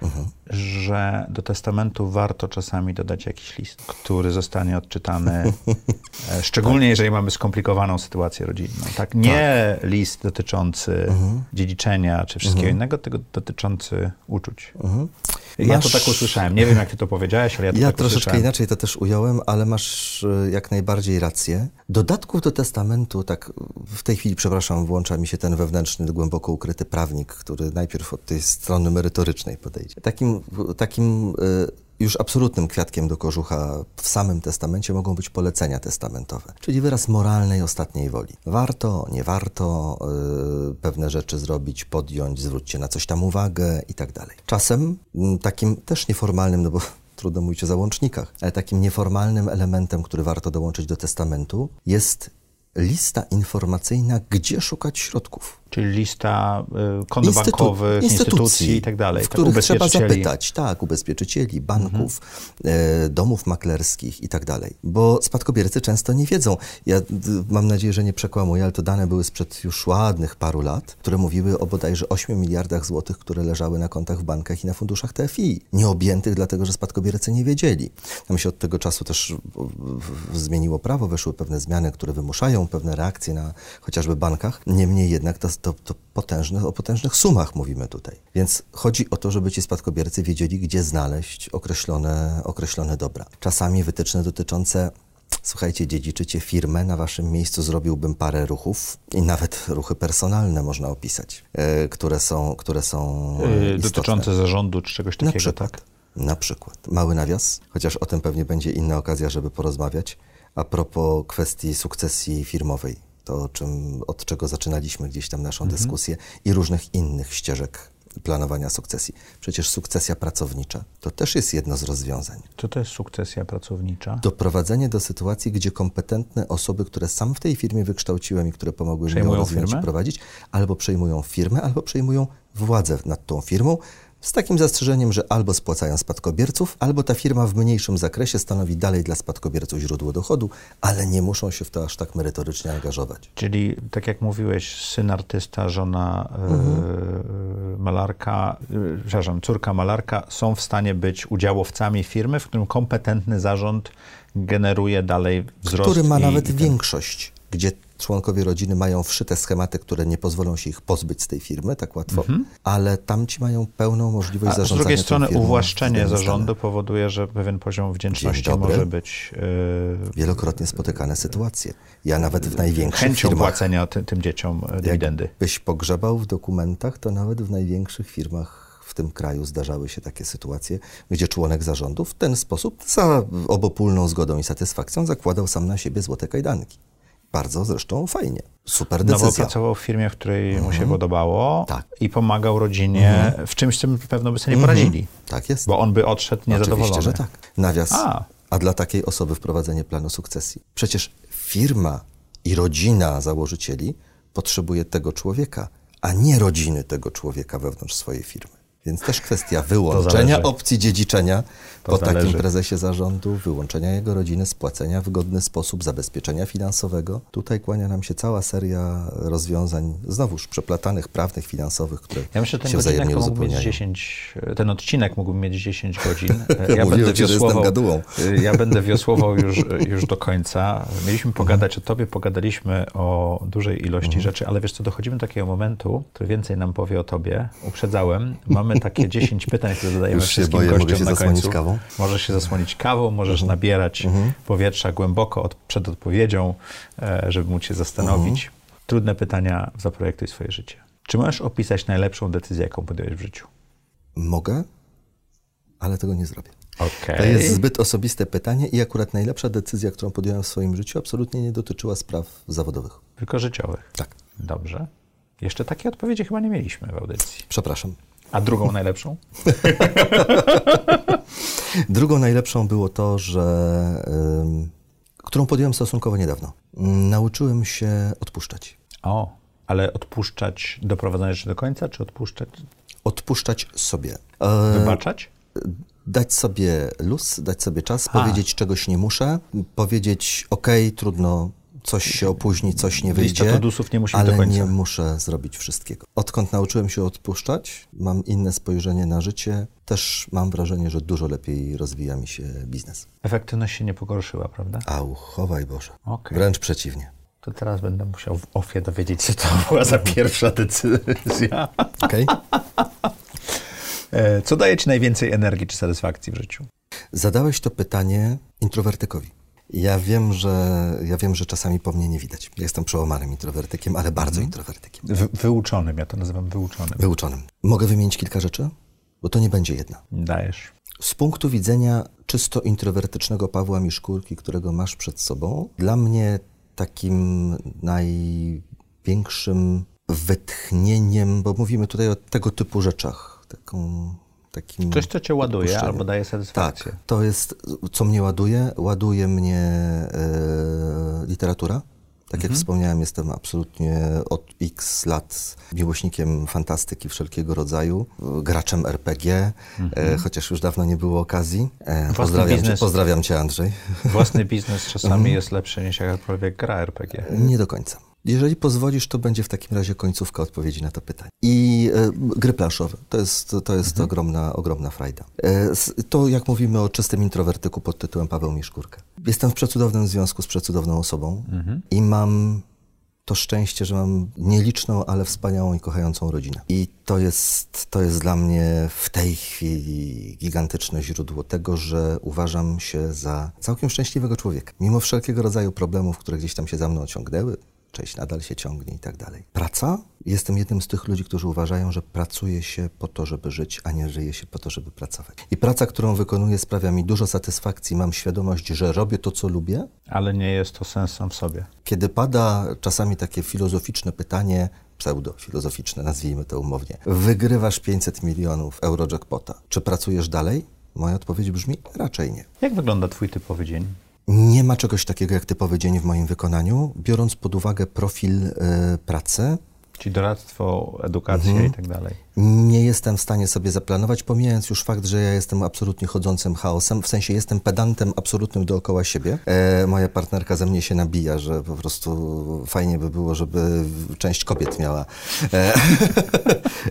że do testamentu warto czasami dodać jakiś list, który zostanie odczytany, e, szczególnie jeżeli mamy skomplikowaną sytuację rodzinną. Tak? Nie list dotyczący dziedziczenia czy wszystkiego innego, tylko dotyczący uczuć. Ja Masz- to tak usłyszałem. Nie wiem, jak ty to powiedziałeś, ale ja to Ja tak troszeczkę usłyszałem. inaczej to też ująłem, ale masz e, jak najbardziej rację. Dodatków do testamentu, tak w tej chwili, przepraszam, włącza mi się ten wewnętrzny, głęboko ukryty prawnik, który najpierw od tej strony merytorycznej podejdzie. Takim, takim e, już absolutnym kwiatkiem do kożucha w samym testamencie mogą być polecenia testamentowe, czyli wyraz moralnej ostatniej woli. Warto, nie warto e, pewne rzeczy zrobić, podjąć, zwróćcie na coś tam uwagę i tak dalej. Czasem m, takim też nieformalnym, no bo trudno mówić o załącznikach, ale takim nieformalnym elementem, który warto dołączyć do testamentu, jest lista informacyjna, gdzie szukać środków. Czyli lista y, kont Instytu- bankowych, instytucji i tak dalej. W tak, których trzeba zapytać, tak, ubezpieczycieli, banków, e, domów maklerskich i tak dalej. Bo spadkobiercy często nie wiedzą. Ja mam nadzieję, że nie przekłamuję, ale to dane były sprzed już ładnych paru lat, które mówiły o bodajże 8 miliardach złotych, które leżały na kontach w bankach i na funduszach TFI. Nieobjętych, dlatego że spadkobiercy nie wiedzieli. Tam się od tego czasu też zmieniło prawo, weszły pewne zmiany, które wymuszają pewne reakcje na chociażby bankach. Niemniej jednak to, to, to potężne, o potężnych sumach mówimy tutaj. Więc chodzi o to, żeby ci spadkobiercy wiedzieli, gdzie znaleźć określone, określone dobra. Czasami wytyczne dotyczące Słuchajcie, dziedziczycie firmę, na waszym miejscu zrobiłbym parę ruchów i nawet ruchy personalne można opisać, e, które są, które są e, Y, istotne. dotyczące zarządu czy czegoś Na takiego, przykład. tak? Na przykład. Mały nawias, chociaż o tym pewnie będzie inna okazja, żeby porozmawiać. A propos kwestii sukcesji firmowej, to czym, od czego zaczynaliśmy gdzieś tam naszą dyskusję i różnych innych ścieżek planowania sukcesji. Przecież sukcesja pracownicza to też jest jedno z rozwiązań. Co to jest sukcesja pracownicza? Doprowadzenie do sytuacji, gdzie kompetentne osoby, które sam w tej firmie wykształciłem i które pomogły mi ją rozwijać i prowadzić, albo przejmują firmę, albo przejmują władzę nad tą firmą, z takim zastrzeżeniem, że albo spłacają spadkobierców, albo ta firma w mniejszym zakresie stanowi dalej dla spadkobierców źródło dochodu, ale nie muszą się w to aż tak merytorycznie angażować. Czyli, tak jak mówiłeś, syn artysta, żona y, malarka, y, przepraszam, córka malarka są w stanie być udziałowcami firmy, w którym kompetentny zarząd generuje dalej wzrost. który ma i- nawet i ten- większość, gdzie członkowie rodziny mają wszyte schematy, które nie pozwolą się ich pozbyć z tej firmy tak łatwo, ale tamci mają pełną możliwość Mhm. A z zarządzania drugiej tą strony firmą uwłaszczenie zarządu powoduje, że pewien poziom wdzięczności może być y, Wielokrotnie spotykane sytuacje. Ja nawet w największych chęcią firmach, płacenia ty, tym dzieciom e, dywidendy. byś pogrzebał w dokumentach, to nawet w największych firmach w tym kraju zdarzały się takie sytuacje, gdzie członek zarządu w ten sposób za obopólną zgodą i satysfakcją zakładał sam na siebie złote kajdanki. Bardzo zresztą fajnie. Super No decyzja. bo pracował w firmie, w której mu się podobało Tak. i pomagał rodzinie w czymś, czym pewno by sobie nie poradzili. Tak jest. Bo on by odszedł niezadowolony. Oczywiście, że tak. Nawias. A. A. dla takiej osoby wprowadzenie planu sukcesji. Przecież firma i rodzina założycieli potrzebuje tego człowieka, a nie rodziny tego człowieka wewnątrz swojej firmy. Więc też kwestia wyłączenia opcji dziedziczenia To po takim zależy. prezesie zarządu, wyłączenia jego rodziny, spłacenia w godny sposób, zabezpieczenia finansowego. Tutaj kłania nam się cała seria rozwiązań, znowuż przeplatanych, prawnych, finansowych, które Ja myślę, ten się wzajemnie uzupełniają. 10, ten odcinek mógłby mieć 10 godzin. Mówiłem ci, że jestem gadułą. Ja będę wiosłował już, już do końca. Mieliśmy pogadać o tobie, pogadaliśmy o dużej ilości Mhm. rzeczy, ale wiesz co, dochodzimy do takiego momentu, który więcej nam powie o tobie. Uprzedzałem. Mamy takie 10 pytań, które zadajemy Już wszystkim boję, mogę gościom się na zasłonić końcu. kawą? Mhm. Możesz się zasłonić kawą, możesz nabierać powietrza głęboko od, przed odpowiedzią, e, żeby móc się zastanowić. Mhm. Trudne pytania, zaprojektuj swoje życie. Czy możesz opisać najlepszą decyzję, jaką podjąłeś w życiu? Mogę, ale tego nie zrobię. Okej. To jest zbyt osobiste pytanie i akurat najlepsza decyzja, którą podjąłem w swoim życiu, absolutnie nie dotyczyła spraw zawodowych. Tylko życiowych. Tak, Dobrze. Jeszcze takiej odpowiedzi chyba nie mieliśmy w audycji. przepraszam. A drugą najlepszą? Drugą najlepszą było to, że którą podjąłem stosunkowo niedawno. Nauczyłem się odpuszczać. O, ale odpuszczać, doprowadzać rzeczy do końca, czy odpuszczać, Odpuszczać sobie. E, wybaczać? dać sobie luz, dać sobie czas, powiedzieć czegoś nie muszę, powiedzieć okej, trudno, coś się opóźni, coś nie wyjdzie, nie ale nie muszę zrobić wszystkiego. Odkąd nauczyłem się odpuszczać, mam inne spojrzenie na życie, też mam wrażenie, że dużo lepiej rozwija mi się biznes. Efektywność się nie pogorszyła, prawda? Au, chowaj Boże. Okej. Wręcz przeciwnie. To teraz będę musiał w ofie dowiedzieć się, co to była za pierwsza decyzja. Okej? E, Co daje ci najwięcej energii czy satysfakcji w życiu? Zadałeś to pytanie introwertykowi. Ja wiem, że, ja wiem, że czasami po mnie nie widać. Ja jestem przełamanym introwertykiem, ale bardzo introwertykiem. Wy, wyuczonym, ja to nazywam wyuczonym. Wyuczonym. Mogę wymienić kilka rzeczy? Bo to nie będzie jedna. Dajesz. Z punktu widzenia czysto introwertycznego Pawła Miszkurki, którego masz przed sobą, dla mnie takim największym wytchnieniem, bo mówimy tutaj o tego typu rzeczach, taką, takim... Coś, co cię ładuje albo daje satysfakcję. Tak, to jest, co mnie ładuje. Ładuje mnie e, literatura. Tak jak wspomniałem, jestem absolutnie od x lat miłośnikiem fantastyki wszelkiego rodzaju, e, graczem RPG, e, chociaż już dawno nie było okazji. E, pozdrawiam, cię, pozdrawiam cię, Andrzej. Własny biznes Mhm. czasami jest lepszy niż jakakolwiek gra RPG. Nie do końca. Jeżeli pozwolisz, to będzie w takim razie końcówka odpowiedzi na to pytanie. I e, gry planszowe. To jest, to jest ogromna, ogromna frajda. E, to jak mówimy o czystym introwertyku pod tytułem Paweł Miszkurka. Jestem w przecudownym związku z przecudowną osobą i mam to szczęście, że mam nieliczną, ale wspaniałą i kochającą rodzinę. I to jest, to jest dla mnie w tej chwili gigantyczne źródło tego, że uważam się za całkiem szczęśliwego człowieka. Mimo wszelkiego rodzaju problemów, które gdzieś tam się za mną ciągnęły, część nadal się ciągnie i tak dalej. Praca? Jestem jednym z tych ludzi, którzy uważają, że pracuje się po to, żeby żyć, a nie żyje się po to, żeby pracować. I praca, którą wykonuję, sprawia mi dużo satysfakcji. Mam świadomość, że robię to, co lubię, Ale nie jest to sens sam w sobie. kiedy pada czasami takie filozoficzne pytanie, pseudofilozoficzne, nazwijmy to umownie, wygrywasz 500 milionów euro jackpota, czy pracujesz dalej? Moja odpowiedź brzmi raczej nie. Jak wygląda twój typowy dzień? Nie ma czegoś takiego jak typowy dzień w moim wykonaniu, biorąc pod uwagę profil y, pracy. Czyli doradztwo, edukacja Mhm. i tak dalej. Nie jestem w stanie sobie zaplanować, pomijając już fakt, że ja jestem absolutnie chodzącym chaosem, w sensie jestem pedantem absolutnym dookoła siebie. E, moja partnerka ze mnie się nabija, że po prostu fajnie by było, żeby część kobiet miała e,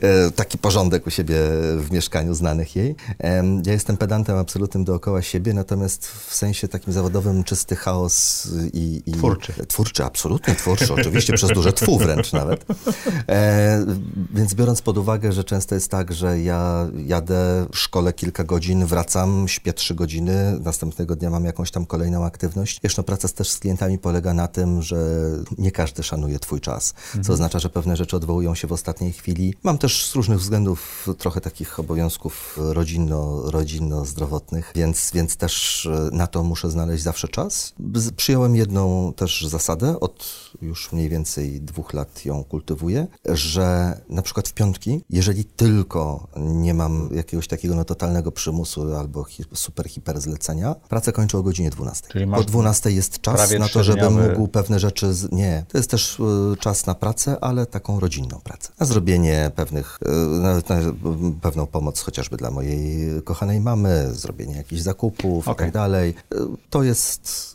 e, taki porządek u siebie w mieszkaniu znanych jej. E, ja jestem pedantem absolutnym dookoła siebie, natomiast w sensie takim zawodowym czysty chaos i... i Twórczy. Twórczy, absolutnie twórczy, oczywiście przez duże twu wręcz nawet. E, więc biorąc pod uwagę, że często jest tak, że ja jadę, szkole kilka godzin, wracam, śpię trzy godziny, następnego dnia mam jakąś tam kolejną aktywność. Wiesz, no praca też z klientami polega na tym, że nie każdy szanuje twój czas, co Mhm. oznacza, że pewne rzeczy odwołują się w ostatniej chwili. Mam też z różnych względów trochę takich obowiązków rodzinno, rodzinno-zdrowotnych, więc, więc też e, na to muszę znaleźć zawsze czas. Przyjąłem jedną też zasadę, od już mniej więcej dwóch lat ją kultywuję, że na przykład w piątki, jeżeli tylko nie mam jakiegoś takiego no, totalnego przymusu albo hi, super hiper zlecenia, pracę kończę o godzinie 12. Czyli Po 12 jest czas na to, żebym trzydniowy- mógł pewne rzeczy. Z... Nie, to jest też y, czas na pracę, ale taką rodzinną pracę. Na zrobienie pewnych, y, na, na pewną pomoc chociażby dla mojej kochanej mamy, zrobienie jakichś zakupów i Okej. tak dalej. Y, To jest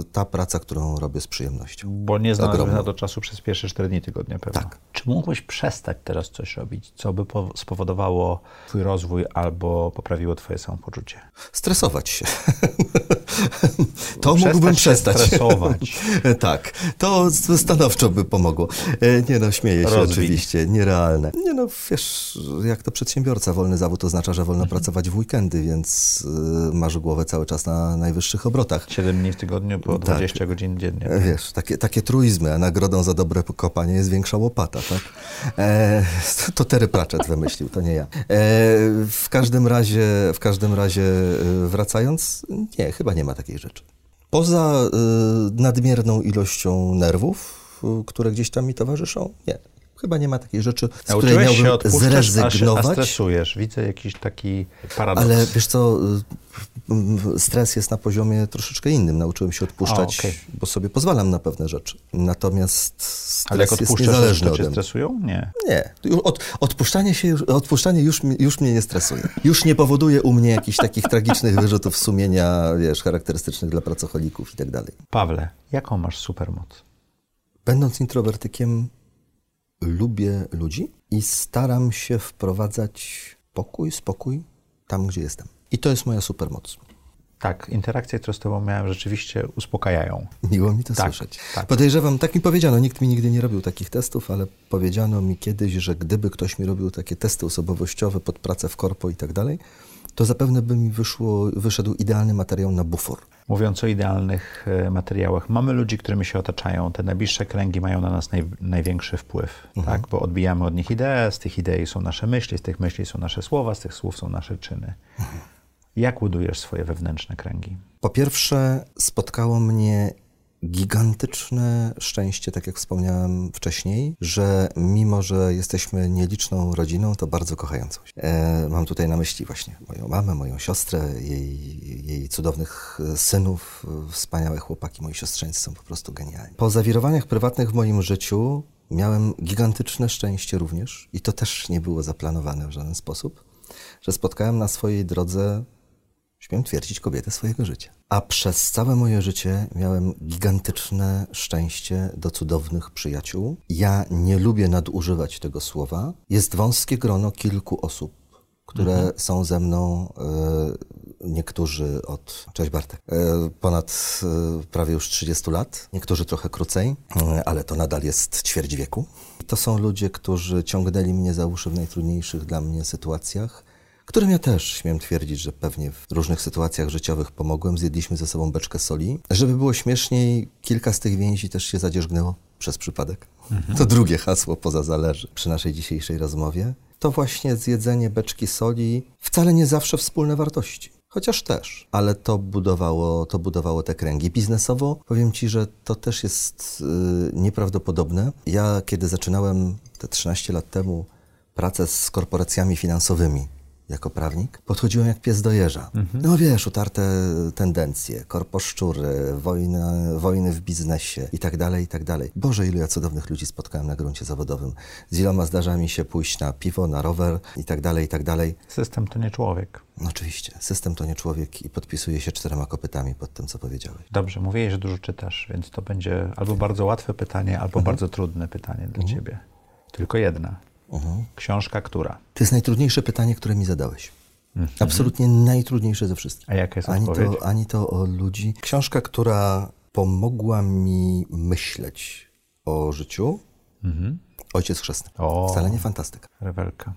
y, ta praca, którą robię z przyjemnością. Bo nie znalazłeś na to czasu przez pierwsze 4 dni tygodnia pewnie. Tak. Czy mógłbyś przestać teraz coś robić, co by po- spowodowało twój rozwój albo poprawiło twoje samopoczucie? Stresować się. to Przestać mógłbym przestać. stresować. tak, to stanowczo by pomogło. E, Nie no, śmieję się oczywiście, nierealne. Nie no, wiesz, jak to przedsiębiorca, wolny zawód oznacza, że wolno pracować w weekendy, więc y, masz głowę cały czas na najwyższych obrotach. 7 dni w tygodniu po Tak. 20 godzin dziennie. E, Wiesz, takie, takie truizmy, a nagrodą za dobre kopanie jest większa łopata, tak? E, to Terry Pratchett wymyślił, to nie ja. E, w każdym razie, w każdym razie e, wracając, nie, chyba nie ma takiej rzeczy. Poza e, nadmierną ilością nerwów, e, które gdzieś tam mi towarzyszą, nie. Chyba nie ma takiej rzeczy, z której Nauczyłeś się miałbym odpuszczać, a, się, a zrezygnować. stresujesz. Widzę jakiś taki paradoks. Ale wiesz co, stres jest na poziomie troszeczkę innym. Nauczyłem się odpuszczać, A, okej. bo sobie pozwalam na pewne rzeczy. Natomiast stres Ale jak jest niezależny ode mnie. stresują? Nie. Nie, od, odpuszczanie, się, już- odpuszczanie już, już mnie nie stresuje. Już nie powoduje u mnie jakichś takich tragicznych wyrzutów sumienia, wiesz, charakterystycznych dla pracocholików i tak dalej. Pawle, jaką masz supermoc? Będąc introwertykiem, lubię ludzi i staram się wprowadzać pokój, spokój tam, gdzie jestem. I to jest moja supermoc. Tak, interakcje, które z tobą miałem, rzeczywiście uspokajają. Miło mi to Tak, słyszeć. tak. Podejrzewam, tak mi powiedziano, nikt mi nigdy nie robił takich testów, ale powiedziano mi kiedyś, że gdyby ktoś mi robił takie testy osobowościowe pod pracę w korpo i tak dalej, to zapewne by mi wyszło, wyszedł idealny materiał na bufor. Mówiąc o idealnych e, materiałach, mamy ludzi, którymi się otaczają. Te najbliższe kręgi mają na nas naj, największy wpływ, tak? bo odbijamy od nich idee, z tych idei są nasze myśli, z tych myśli są nasze słowa, z tych słów są nasze czyny. Jak budujesz swoje wewnętrzne kręgi? Po pierwsze, spotkało mnie gigantyczne szczęście, tak jak wspomniałem wcześniej, że mimo, że jesteśmy nieliczną rodziną, to bardzo kochającą się. E, mam tutaj na myśli właśnie moją mamę, moją siostrę, jej, jej cudownych synów, wspaniałe chłopaki, moi siostrzeńcy są po prostu genialni. Po zawirowaniach prywatnych w moim życiu miałem gigantyczne szczęście również i to też nie było zaplanowane w żaden sposób, że spotkałem na swojej drodze śmiem twierdzić, kobietę swojego życia. A przez całe moje życie miałem gigantyczne szczęście do cudownych przyjaciół. Ja nie lubię nadużywać tego słowa. Jest wąskie grono kilku osób, które są ze mną, e, niektórzy od, cześć Bartek, e, ponad e, prawie już 30 lat, niektórzy trochę krócej, ale to nadal jest ćwierć wieku. To są ludzie, którzy ciągnęli mnie za uszy w najtrudniejszych dla mnie sytuacjach którym ja też śmiem twierdzić, że pewnie w różnych sytuacjach życiowych pomogłem. Zjedliśmy ze sobą beczkę soli. Żeby było śmieszniej, kilka z tych więzi też się zadzierzgnęło przez przypadek. To drugie hasło poza zależy przy naszej dzisiejszej rozmowie. To właśnie zjedzenie beczki soli wcale nie zawsze wspólne wartości. Chociaż też, ale to budowało, to budowało te kręgi. Biznesowo powiem Ci, że to też jest y, nieprawdopodobne. Ja, kiedy zaczynałem te 13 lat temu pracę z korporacjami finansowymi, jako prawnik, podchodziłem jak pies do jeża. No wiesz, utarte tendencje, korposzczury, wojna, wojny w biznesie i tak dalej, i tak dalej. Boże, ilu ja cudownych ludzi spotkałem na gruncie zawodowym. Z iloma zdarza mi się pójść na piwo, na rower i tak dalej, i tak dalej. System to nie człowiek. No oczywiście, system to nie człowiek i podpisuje się czterema kopytami pod tym, co powiedziałeś. Dobrze, mówiłeś, że dużo czytasz, więc to będzie albo bardzo łatwe pytanie, albo bardzo trudne pytanie dla ciebie. Tylko jedna. Książka która? To jest najtrudniejsze pytanie, które mi zadałeś. Absolutnie najtrudniejsze ze wszystkich. A jaka jest ani odpowiedź? to, ani to o ludzi. Książka, która pomogła mi myśleć o życiu. Ojciec chrzestny. O. Wcale nie fantastyka. Rewelka.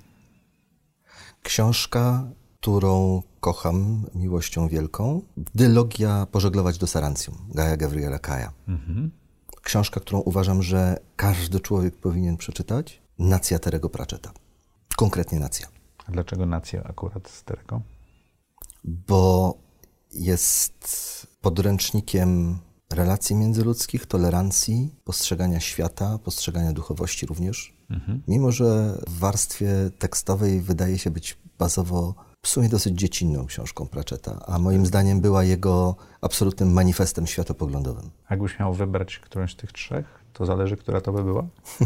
Książka, którą kocham miłością wielką. Dylogia Pożeglować do Sarancjum, Gaja Gavriela Kaja. Książka, którą uważam, że każdy człowiek powinien przeczytać. Nacja Terego Pratchetta. Konkretnie nacja. A dlaczego nacja akurat z Terego? Bo jest podręcznikiem relacji międzyludzkich, tolerancji, postrzegania świata, postrzegania duchowości również. Mimo, że w warstwie tekstowej wydaje się być bazowo w sumie dosyć dziecinną książką Pratchetta, a moim zdaniem była jego absolutnym manifestem światopoglądowym. Jakbyś miał wybrać którąś z tych trzech, to zależy, która to by była?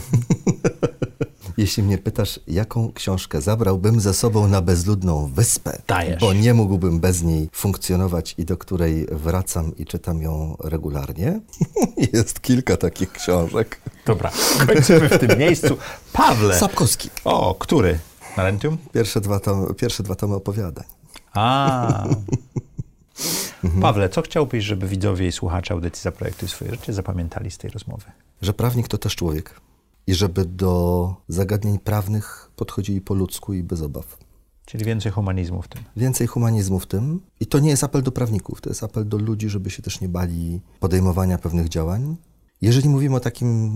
Jeśli mnie pytasz, jaką książkę zabrałbym ze sobą na bezludną wyspę, Dajesz. bo nie mógłbym bez niej funkcjonować i do której wracam i czytam ją regularnie, jest kilka takich książek. Dobra, kończymy w tym miejscu. Pawle! Sapkowski. O, który? Narentium? Pierwsze dwa, tomy, pierwsze dwa tomy opowiadań. A. Pawle, co chciałbyś, żeby widzowie i słuchacze audycji Zaprojektuj swoje życie zapamiętali z tej rozmowy? Że prawnik to też człowiek i żeby do zagadnień prawnych podchodzili po ludzku i bez obaw. Czyli więcej humanizmu w tym. Więcej humanizmu w tym. I to nie jest apel do prawników, to jest apel do ludzi, żeby się też nie bali podejmowania pewnych działań. Jeżeli mówimy o takim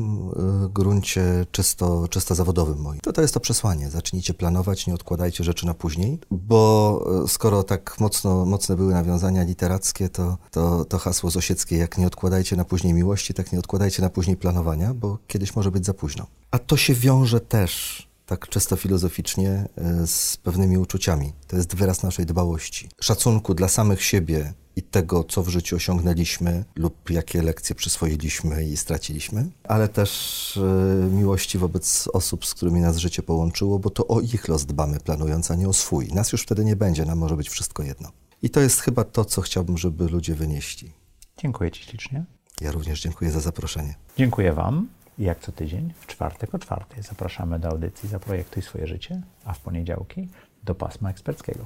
y, gruncie czysto, czysto zawodowym moim, to to jest to przesłanie. Zacznijcie planować, nie odkładajcie rzeczy na później, bo y, skoro tak mocno, mocne były nawiązania literackie, to, to, to hasło zosieckie, jak nie odkładajcie na później miłości, tak nie odkładajcie na później planowania, bo kiedyś może być za późno. A to się wiąże też tak czysto filozoficznie y, z pewnymi uczuciami. To jest wyraz naszej dbałości, szacunku dla samych siebie i tego, co w życiu osiągnęliśmy lub jakie lekcje przyswoiliśmy i straciliśmy, ale też y, miłości wobec osób, z którymi nas życie połączyło, bo to o ich los dbamy planując, a nie o swój. Nas już wtedy nie będzie, nam może być wszystko jedno. I to jest chyba to, co chciałbym, żeby ludzie wynieśli. Dziękuję Ci ślicznie. Ja również dziękuję za zaproszenie. Dziękuję Wam. Jak co tydzień, w czwartek o czwartej zapraszamy do audycji Zaprojektuj swoje życie, a w poniedziałki do pasma eksperckiego.